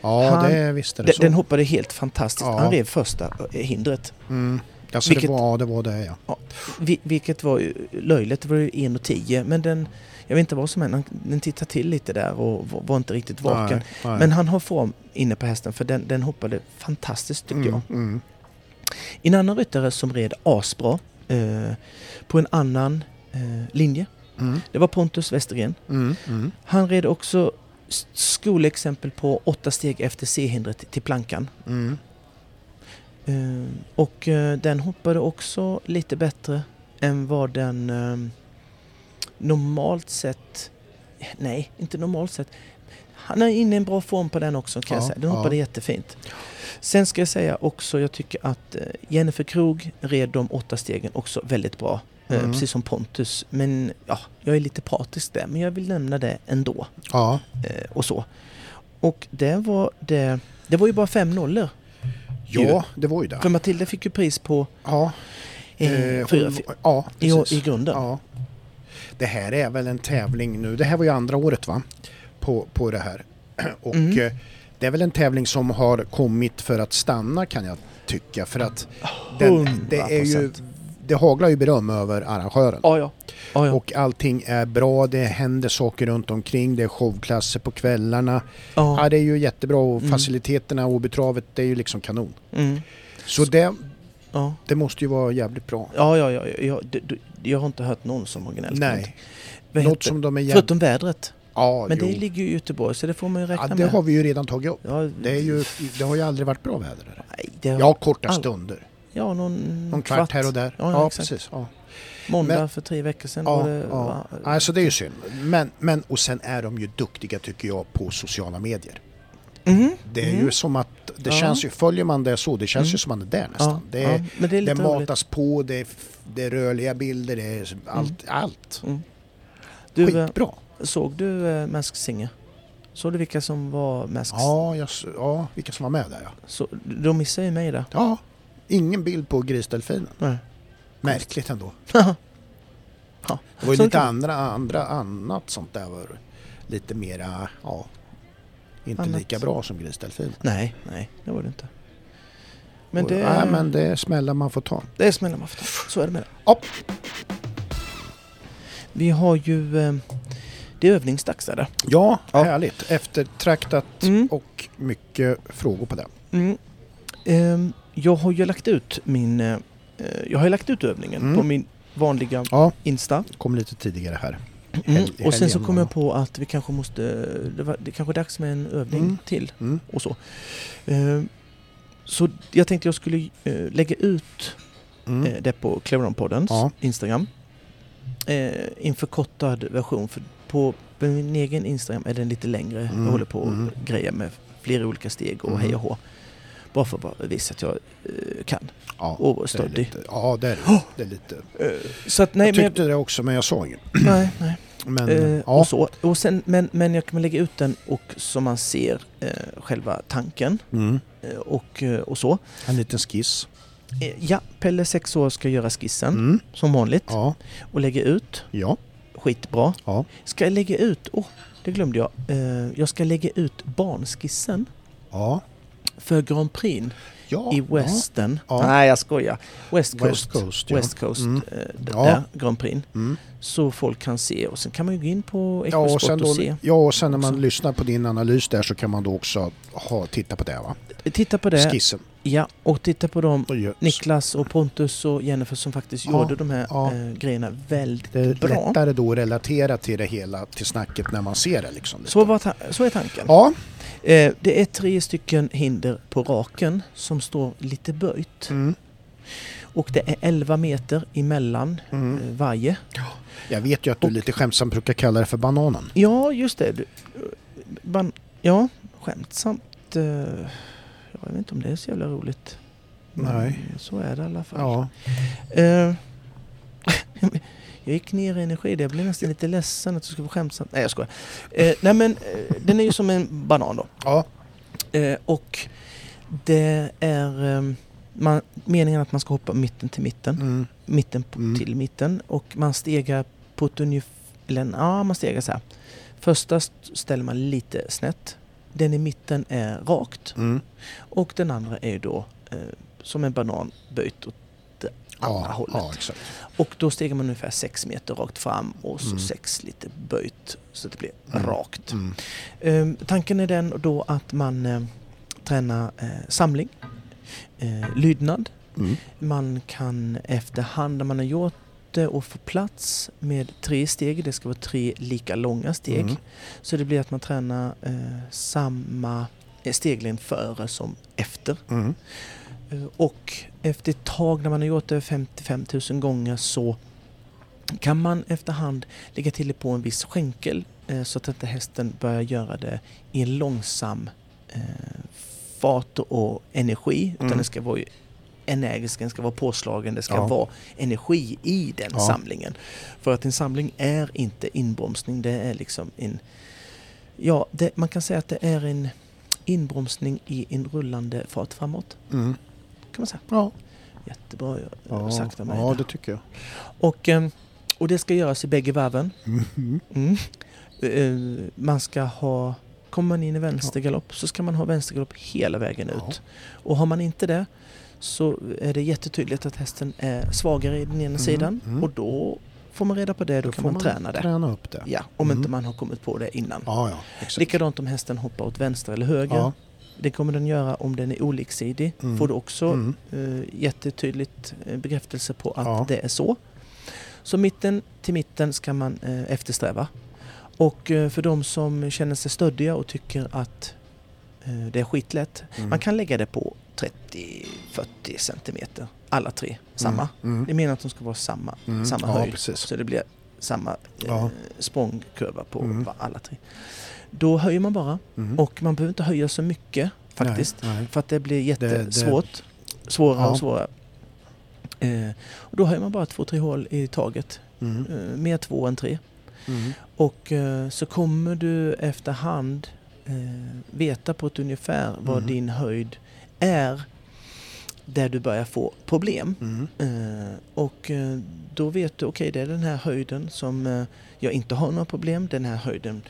Ja, Han- det visste det Den, så. den hoppade helt fantastiskt. Ja. Han rev första eh, hindret. Mm. Alltså Vilket- det var, ja, det var det ja. Vi, vilket var löjligt. Det var ju 1,10 men den... Jag vet inte vad som hände. Han- Den tittade till lite där och var- inte riktigt vaken. Nej, nej. Men han har form inne på hästen för den, den hoppade fantastiskt tycker mm, jag. Mm. En annan ryttare som red asbra eh, på en annan eh, linje Mm. Det var Pontus Westergren. Mm. Mm. Han red också skolexempel på åtta steg efter C-hindret till plankan. Eh, och eh, den hoppade också lite bättre än vad den eh, normalt sett... Nej, inte normalt sett. Han är inne i en bra form på den också kan jag Ja, säga. Den hoppade ja. jättefint. Sen ska jag säga också, jag tycker att Jennifer Krog red de åtta stegen också väldigt bra. Mm. Precis som Pontus. Men ja, jag är lite partisk där. Men jag vill nämna det ändå. Ja. Och så. Och det var det... Det var ju bara fem nollor. Ja, det var ju det. För Matilda fick ju pris på Ja, eh, eh, fyra, hon- ja i, precis. i grunden. Ja. Det här är väl en tävling nu. Det här var ju andra året va? På, på det här. <clears throat> Och Mm. eh, det är väl en tävling som har kommit för att stanna kan jag tycka. För att den, det är ju... 100%. Det haglar ju beröm över arrangören. Ja, ja. ja, ja. Och allting är bra, det händer saker runt omkring, det är showklasser på kvällarna. Ja, ja. det är ju jättebra och Mm. faciliteterna och Åbytravet, det är ju liksom kanon. Mm. Så det, ja. det måste ju vara jävligt bra. Ja, ja, ja. Jag, det- det- jag har inte hört någon som har gnällt. Nej, något som de är jävligt... Förutom vädret. Ja, Men jo. det ligger ju i Göteborg så det får man ju räkna ja, det med. har vi ju redan tagit upp. Ja, Det, ju, det har ju aldrig varit bra väder där. Nej, det har, Ja, korta all- stunder. Ja någon, Någon kvart här och där. Ja, Ja, exakt. precis. Ja. Måndag Men- för tre veckor sedan Ja, var det... ja. va- Alltså det är ju synd. Men, men, och sen är de ju duktiga tycker jag på sociala medier. Mhm, Det är mhm. ju som att, det Ja. känns ju, följer man det så, det känns Mm. ju som man är där nästan. ja, det, ja, är, men det är det matas på, det är, det är rörliga bilder, det är allt. allt. Mm. Du, eh, Skitbra. såg du äh, Masked Singer? Såg du vilka som var Masked Ja, jag, ja, vilka som var med där ja. Så, de missade ju mig där. Ja, ingen bild på grisdelfinen. Nej. Märkligt ändå. <laughs> ja, Det var ju lite andra, andra annat sånt där var lite mera, ja, inte Annat. lika bra som grisdelfin. nej, nej, det var det inte. Men Och- det, Nej, men det är smällar man får ta. det är smällar man får ta. Så är det med det. Ja. Vi har ju... Eh, det är övningsdags där. Ja, Ja. härligt. Eftertraktat Mm. och mycket frågor på det. Mm. Ehm, jag har ju lagt ut min... Eh, jag har ju lagt ut övningen Mm. på min vanliga Ja, Insta. kom lite tidigare här. Mm. Och sen så kom jag på att vi kanske måste... Det, var, det kanske är dags med en övning Mm. till Mm. och så. Ehm, så jag tänkte jag skulle eh, lägga ut Mm. eh, det på Cleveron-poddens Ja. Instagram. Eh, en förkortad version. För på, min egen Instagram är den lite längre. Mm, Jag håller på och mm. grejer med flera olika steg och Mm. hej och hå. Bara för att visa att jag eh, kan. Ja, Och stöddig. ja, det är det. det är lite. Eh, så att nej, jag tyckte det också, men jag sa inget. <clears throat> nej, nej. Men, Eh, ja. och så. Och sen, men, men jag kan lägga ut den och så man ser eh, själva tanken Mm. eh, och, och så. En liten skiss. Ja, Pelle 6 år ska göra skissen Mm. som vanligt Ja, och lägga ut. ja, Skitbra. ja. Ska jag lägga ut, åh, det glömde jag. Jag ska lägga ut barnskissen Ja, för Grand Prix ja. i Western. Ja. Nej, jag skojar. West Coast. West Coast, ja. West Coast, Mm. eh, där, Grand Prix. Mm. Så folk kan se och sen kan man ju gå in på Ja, och sen, Sport och då, se. ja, och sen när man också. lyssnar på din analys där så kan man då också ha, titta på det va? Titta på det. Skissen. Ja, och titta på dem. Och Niklas och Pontus och Jennifer som faktiskt Ja, gjorde de här ja. eh, grejerna väldigt Det är bra. lättare då att relatera till det hela, till snacket när man ser det liksom. Så, var ta- så är tanken. Ja. Eh, det är tre stycken hinder på raken som står lite böjt. Mm. Och det är 11 meter emellan Mm. eh, varje. Jag vet ju att du Och- lite skämtsamt brukar kalla det för bananen. Ja, just det. Du, ban, ja, skämtsamt. Eh, jag vet inte om det är så jävla roligt. Men Nej. Så är det i alla fall. Ja. <laughs> Jag gick ner i energi där. Jag blev nästan lite ledsen att du skulle vara skämtsamt. Nej, jag skojar. Eh, nej, men eh, den är ju som en banan då. Ja. Eh, och det är eh, man, meningen att man ska hoppa mitten till mitten. Mm. Mitten på, Mm. till mitten. Och man stegar på ett ungefär... Ja, man stegar så här. Första st- ställer man lite snett. Den i mitten är rakt. Mm. Och den andra är ju då eh, som en banan böjt åt andra Ja, hållet. ja, exakt. Och då stegar man ungefär 6 meter rakt fram och så Mm. 6 lite böjt så att det blir Mm. rakt. Mm. Ehm, tanken är den då att man eh, tränar eh, samling, eh, lydnad. Mm. Man kan efterhand när man har gjort ute och får plats med tre steg. Det ska vara tre lika långa steg. Mm. Så det blir att man tränar eh, samma eh, steglängd före som efter. Eh, Och efter ett tag när man har gjort det 55 000 gånger så kan man efterhand lägga till det på en viss skänkel eh, så att inte hästen börjar göra det i en långsam eh, fart och energi. Utan Mm. den ska vara energisk, den ska vara påslagen, det ska Ja. vara energi i den Ja. samlingen. För att en samling är inte inbromsning, det är liksom en... Ja, det, man kan säga att det är en inbromsning i en rullande fart framåt. Mm. Kan man säga. Ja, Jättebra ja, sagt av mig. ja det tycker jag. Och, ehm, och det ska göras i bägge varven. Mhm. Mm. Eh, Man ska ha... Kommer man in i vänstergalopp så ska man ha vänstergalopp hela vägen Ja. ut. Och har man inte det så är det jättetydligt att hästen är svagare i den ena Mm, sidan mm. och då får man reda på det, då, kan får man, träna det. Träna upp det. Ja, om Mm. inte man har kommit på det innan. Ja, ja. Exakt. Likadant om hästen hoppar åt vänster eller höger. Ja. Det kommer den göra om den är oliksidig. Mm. Får du också Mm. eh, jättetydligt eh, bekräftelse på att Ja. det är så. Så mitten till mitten ska man eh, eftersträva. Och eh, för de som känner sig stöddiga och tycker att det är skitlätt. Mm. Man kan lägga det på 30-40 centimeter. Alla tre samma. Mm. Det menar att de ska vara samma, Mm. samma ja, höjd. precis. Så det blir samma Ja. språngkurva på Mm. alla tre. Då höjer man bara. Mm. Och man behöver inte höja så mycket faktiskt. Nej, nej. För att det blir det- jättesvårt. Svårare Ja. och svårare. Eh, och då höjer man bara två, tre hål i taget. Mm. Eh, mer två än tre. Mm. Och eh, så kommer du efterhand eh, veta på ett ungefär vad Mm. din höjd är där du börjar få problem. Mm. Eh, och eh, då vet du, okej det är den här höjden som eh, jag inte har några problem. Den här höjden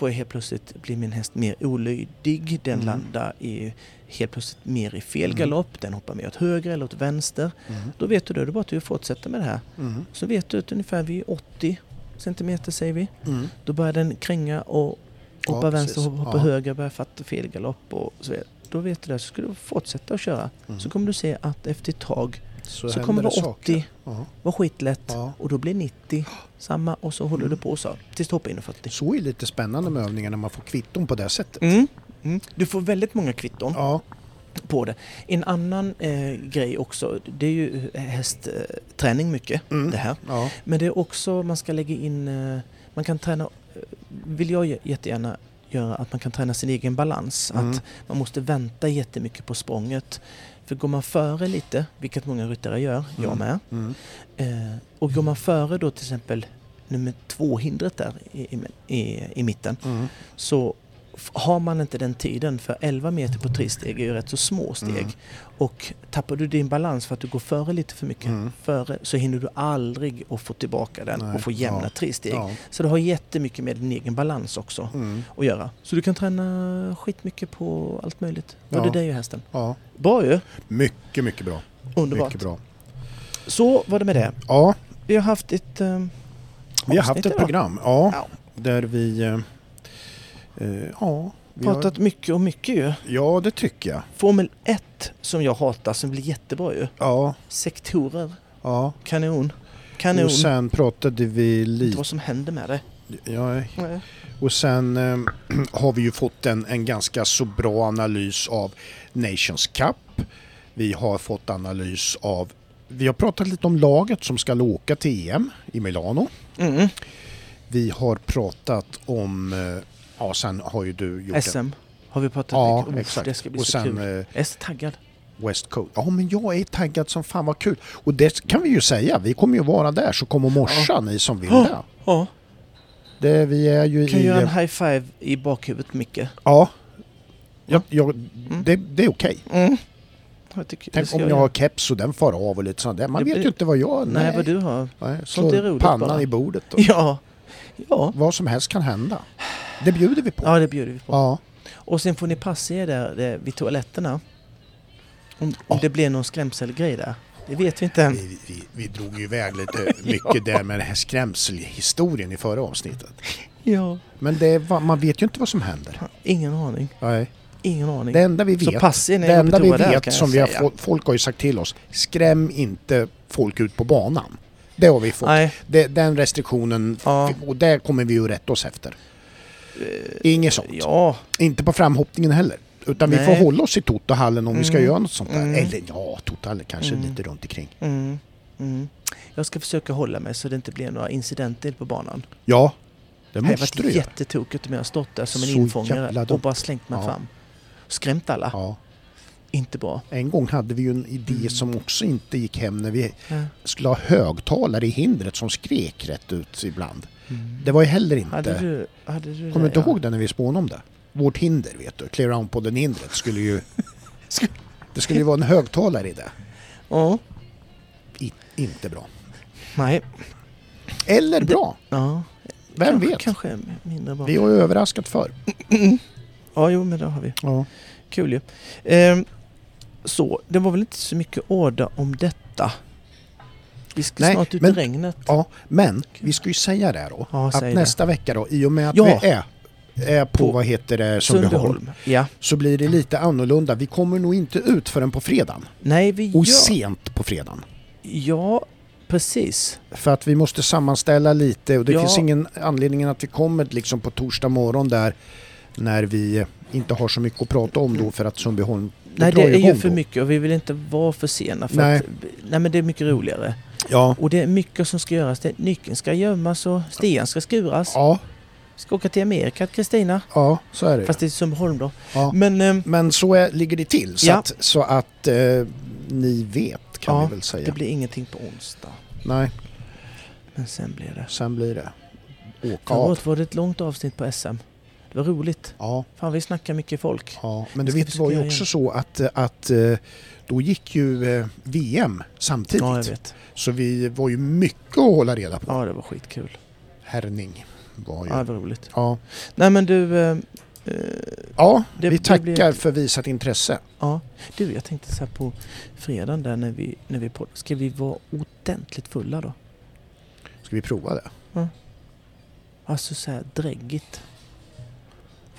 får jag helt plötsligt bli min häst mer olydig. Den Mm. landar i, helt plötsligt mer i fel Mm. galopp. Den hoppar mer åt höger eller åt vänster. Mm. Då vet du det, det bara att du fortsätter med det här. Mm. Så vet du att ungefär vid 80 centimeter säger vi. Mm. Då börjar den kränga och Ja, hoppa vänster, precis. hoppa Ja. höger, börja fatta fel galopp och så vidare. Då vet du det, så ska du fortsätta att köra. Så kommer du se att efter ett tag Så, så kommer det det vara 80, saker. Ja. vara skitlätt Ja. och då blir 90 samma och så håller Mm. du på så tills du hoppar in i 40. Så är lite spännande med övningar när man får kvitton på det sättet. Mm. Mm. Du får väldigt många kvitton Ja, på det. En annan eh, grej också, det är ju hästträning mycket Mm. det här. ja. Men det är också, man ska lägga in, eh, man kan träna, eh, vill jag jättegärna göra, att man kan träna sin egen balans. Mm. Att man måste vänta jättemycket på språnget. För går man före lite, vilket många ryttare gör, jag Mm. med. Mm. Eh, och går man före då till exempel nummer två hindret där i, i, i, mitten Mm. så har man inte den tiden för 11 meter på tre steg är ju rätt så små steg. Mm. Och tappar du din balans för att du går före lite för mycket Mm. före så hinner du aldrig att få tillbaka den Nej, och få jämna ja, tre steg. Ja. Så det har jättemycket med din egen balans också Mm. att göra. Så du kan träna skitmycket på allt möjligt. Ja. och hästen. ja. Bra ju! Mycket, mycket bra. Underbart. Mycket bra. Så var det med det. Ja, Vi har haft ett eh, vi har haft ett idag. program. Ja, Ja. där vi... eh, ja, vi Pratat mycket och mycket ju. har, ja, det tycker jag. Formel 1 som jag hatar som blir jättebra ju. Ja, Sektorer, ja. kanon. Kanon. Och sen pratade vi lite... vad som händer med det? Ja, Nej. och sen eh, <clears throat> har vi ju fått en, en ganska så bra analys av Nations Cup. Vi har fått analys av... Vi har pratat lite om laget som ska åka till EM i Milano. Mm. Vi har pratat om... eh, Ja, sen har ju du gjort en... SM har vi pratat Ja, mycket om. exakt. Det ska bli och så sen kul. eh, Jag är så taggad. West Coast. Ja, men jag är taggad som fan vad kul. Och det kan vi ju säga. Vi kommer ju vara där så kom och morsa ni som vill Ja. det. Ja, det. Vi är ju kan i... göra en high five i bakhuvudet Micke. Ja. Ja, ja Mm. det, det är okej. Mm. Jag tycker det Tänk om jag har keps och den far av och lite sånt där. Man Det vet blir- ju inte vad jag... Nej, vad du har. Nej, slår pannan bara. i bordet och <laughs> Ja. Ja. vad som helst kan hända. Det bjuder vi på. ja, det bjuder vi på. Ja. Och sen får ni passa er där, där vid toaletterna. Om, om det blir någon skrämselgrej där. Det vet vi inte än. Vi, vi, vi drog ju iväg lite mycket <laughs> där med den här skrämselhistorien i förra avsnittet. <laughs> Ja. Men det var, man vet ju inte vad som händer. Ingen aning. Nej. Ingen aning. Det enda vi vet, det enda vi där, vet jag som vi har folk har ju sagt till oss, skräm inte folk ut på banan. Det har vi fått. Det, den restriktionen, Ja. och det kommer vi ju rätta oss efter. Inget sånt. Ja. Inte på framhoppningen heller. Utan vi Nej. får hålla oss i Totohallen om vi ska Mm. göra något sånt där. Mm. Eller ja, Totohallen kanske Mm. lite runt omkring. Mm. Mm. Jag ska försöka hålla mig så det inte blir några incidenter på banan. Ja, det Det måste varit du göra. jättetokigt om jag har stått där som en Så infångare och bara slängt mig Ja. fram. Skrämt alla. Ja. Inte bra. En gång hade vi ju en idé Mm. som också inte gick hem när vi Ja. skulle ha högtalare i hindret som skrek rätt ut ibland. Mm. Det var ju heller inte... Hade du, hade du Kommer du det, inte ihåg det när vi spånade om det? Vårt hinder vet du, Clear Round på den hindret skulle ju... <laughs> Det skulle ju vara en högtalare i det. Ja. I, inte bra. Nej. Eller Det- bra, Ja. vem kanske, vet? Kanske mindre bra. Vi har ju överraskat för. Ja, jo men det har vi. Ja. Kul ju. Ehm, så, det var väl inte så mycket order om detta. Vi ska Nej, snart ut men- i regnet. ja, men vi ska ju säga det då. Ja, att nästa vecka då, i och med att Ja. vi är, är på, På vad heter det, Sundbyholm. Ja. Så blir det lite annorlunda. Vi kommer nog inte ut förrän på fredagen. Nej, vi Och gör... sent på fredagen. Ja, precis. För att vi måste sammanställa lite och det Ja. finns ingen anledning att vi kommer liksom på torsdag morgon där när vi inte har så mycket att prata om då för att Sundbyholm Nej, det är ju för då. mycket och vi vill inte vara för sena. För Nej. Att, nej, men det är mycket roligare. Ja, Och det är mycket som ska göras. Det, nyckeln ska gömmas och Stian ska skuras. ja, Ska åka till Amerika, Kristina. ja, så är det. Fast det är Sundbyholm då. ja. Men ehm, Men så är, ligger det till så Ja. att, så att eh, ni vet kan Ja, vi väl säga. det blir ingenting på onsdag. Nej, Men sen blir det. sen blir det åka Förra av. var det ett långt avsnitt på SM. Det var roligt. Ja, Fan, vi snackar mycket folk. ja, men du vet det var ju också igen. så att, att eh, då gick ju eh, VM samtidigt. Ja, jag vet. Så vi var ju mycket att hålla reda på. Ja, det var skitkul. Härning var ju. Ja, det var roligt. Ja, Nej, men du... eh, eh, ja Det- vi tackar blir- för visat intresse. ja. Du, jag tänkte så här på fredagen där när vi, när vi poddar. Ska vi vara ordentligt fulla då? Ska vi prova det? Alltså så här dräggigt.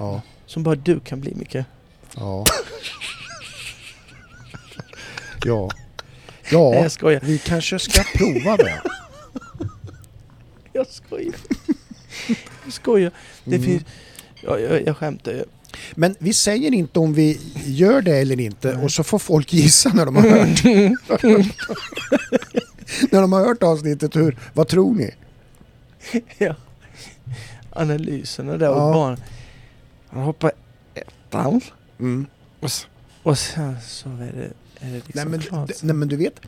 Ja. Som bara du kan bli, Micke. Ja. ja. Nej, Ja, jag skojar. vi kanske ska prova det. <laughs> Jag skojar. jag skojar. Det Mm. finns... Ja, jag, jag skämtar ju. Men vi säger inte om vi gör det eller inte Nej. och så får folk gissa när de har hört. <laughs> när de har hört avsnittet. Hur, vad tror ni? ja. Analyserna där Ja. och bara... Han hoppar ettan. Mm. Och, s- och sen så är det, är det liksom Nej, men, klart. nej men du vet,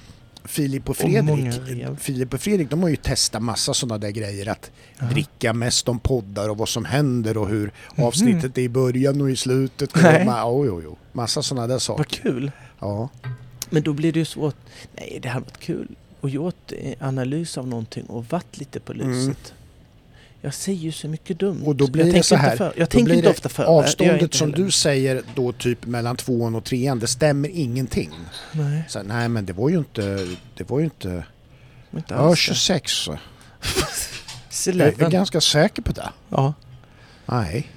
Filip och Fredrik, rev. Filip och Fredrik de har ju testat massa sådana där grejer. Att Ja. dricka mest om poddar och vad som händer och hur avsnittet är i början och i slutet. Och Mhm. Nej. ma- oh, jo, jo. Massa sådana där Vad saker. kul. Ja. Men då blir det ju svårt. Nej, det hade varit kul. Och gjort eh, analys av någonting och varit lite på Mm. Jag säger ju så mycket dumt. Och då blir jag det så inte här, För, jag tänker inte det ofta för. Det jag Avståndet som heller. du säger då typ mellan tvåan och trean, det stämmer ingenting. Nej, Så, nej men det var ju inte, det var ju inte, inte ja alls. 26 <laughs> så. Jag är ganska säker på det. Ja, Nej.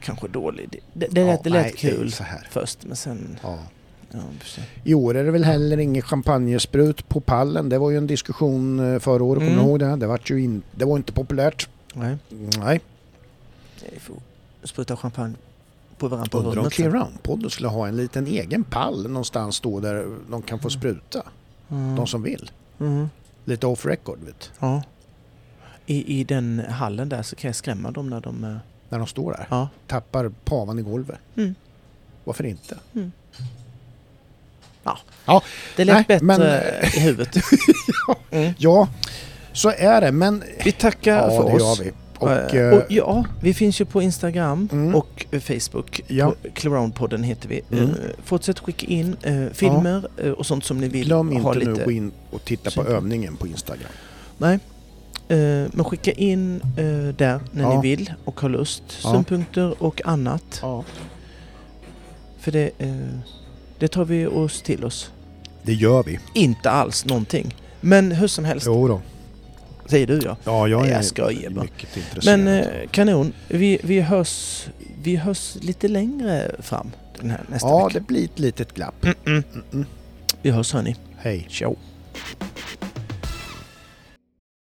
kanske dålig. Det, det, det, Ja, lät, det lät nej, det kul här. först, men sen... Ja. I år är det väl heller ingen champagnesprut på pallen. Det var ju en diskussion eh, förra året, kommer Mm. du ihåg det? Det var, ju in, det var inte populärt. Nej, Nej. vi får spruta champagne på varandra på Undrar om. Clear. Round-podden skulle ha en liten egen pall någonstans då där de kan få Mm. spruta. Mm. De som vill. Mm. Lite off record, vet Ja. I, I den hallen där så kan jag skrämma dem när de... eh, När de står där. Ja. Tappar pavan i golvet. Mm. Varför inte? Det lät Nej, bättre men- i huvudet. <laughs> mm. Ja, så är det. Men Vi tackar ja, för oss. vi. Och, eh, och ja, vi finns ju på Instagram Mm. och Facebook. Ja. Clearound-podden heter vi. Mm. Eh, fortsätt skicka in eh, filmer eh, och sånt som ni vill glöm ha inte nu lite. att gå in och titta på övningen på Instagram. Nej. Men skicka in där när Ja. ni vill och har lust. Ja. Synpunkter och annat. Ja. För det, det tar vi oss till oss. Det gör vi. Inte alls någonting. Men hur som helst, Jo då. Säger du ja. Ja, jag Nej, är jag skojar bara. mycket intresserad. Men eh, kanon. Vi, vi, hörs, vi hörs lite längre fram den här nästa ja, vecka. det blir ett litet glapp. Mm-mm. Mm-mm. Vi hörs hörni. Hej. Ciao.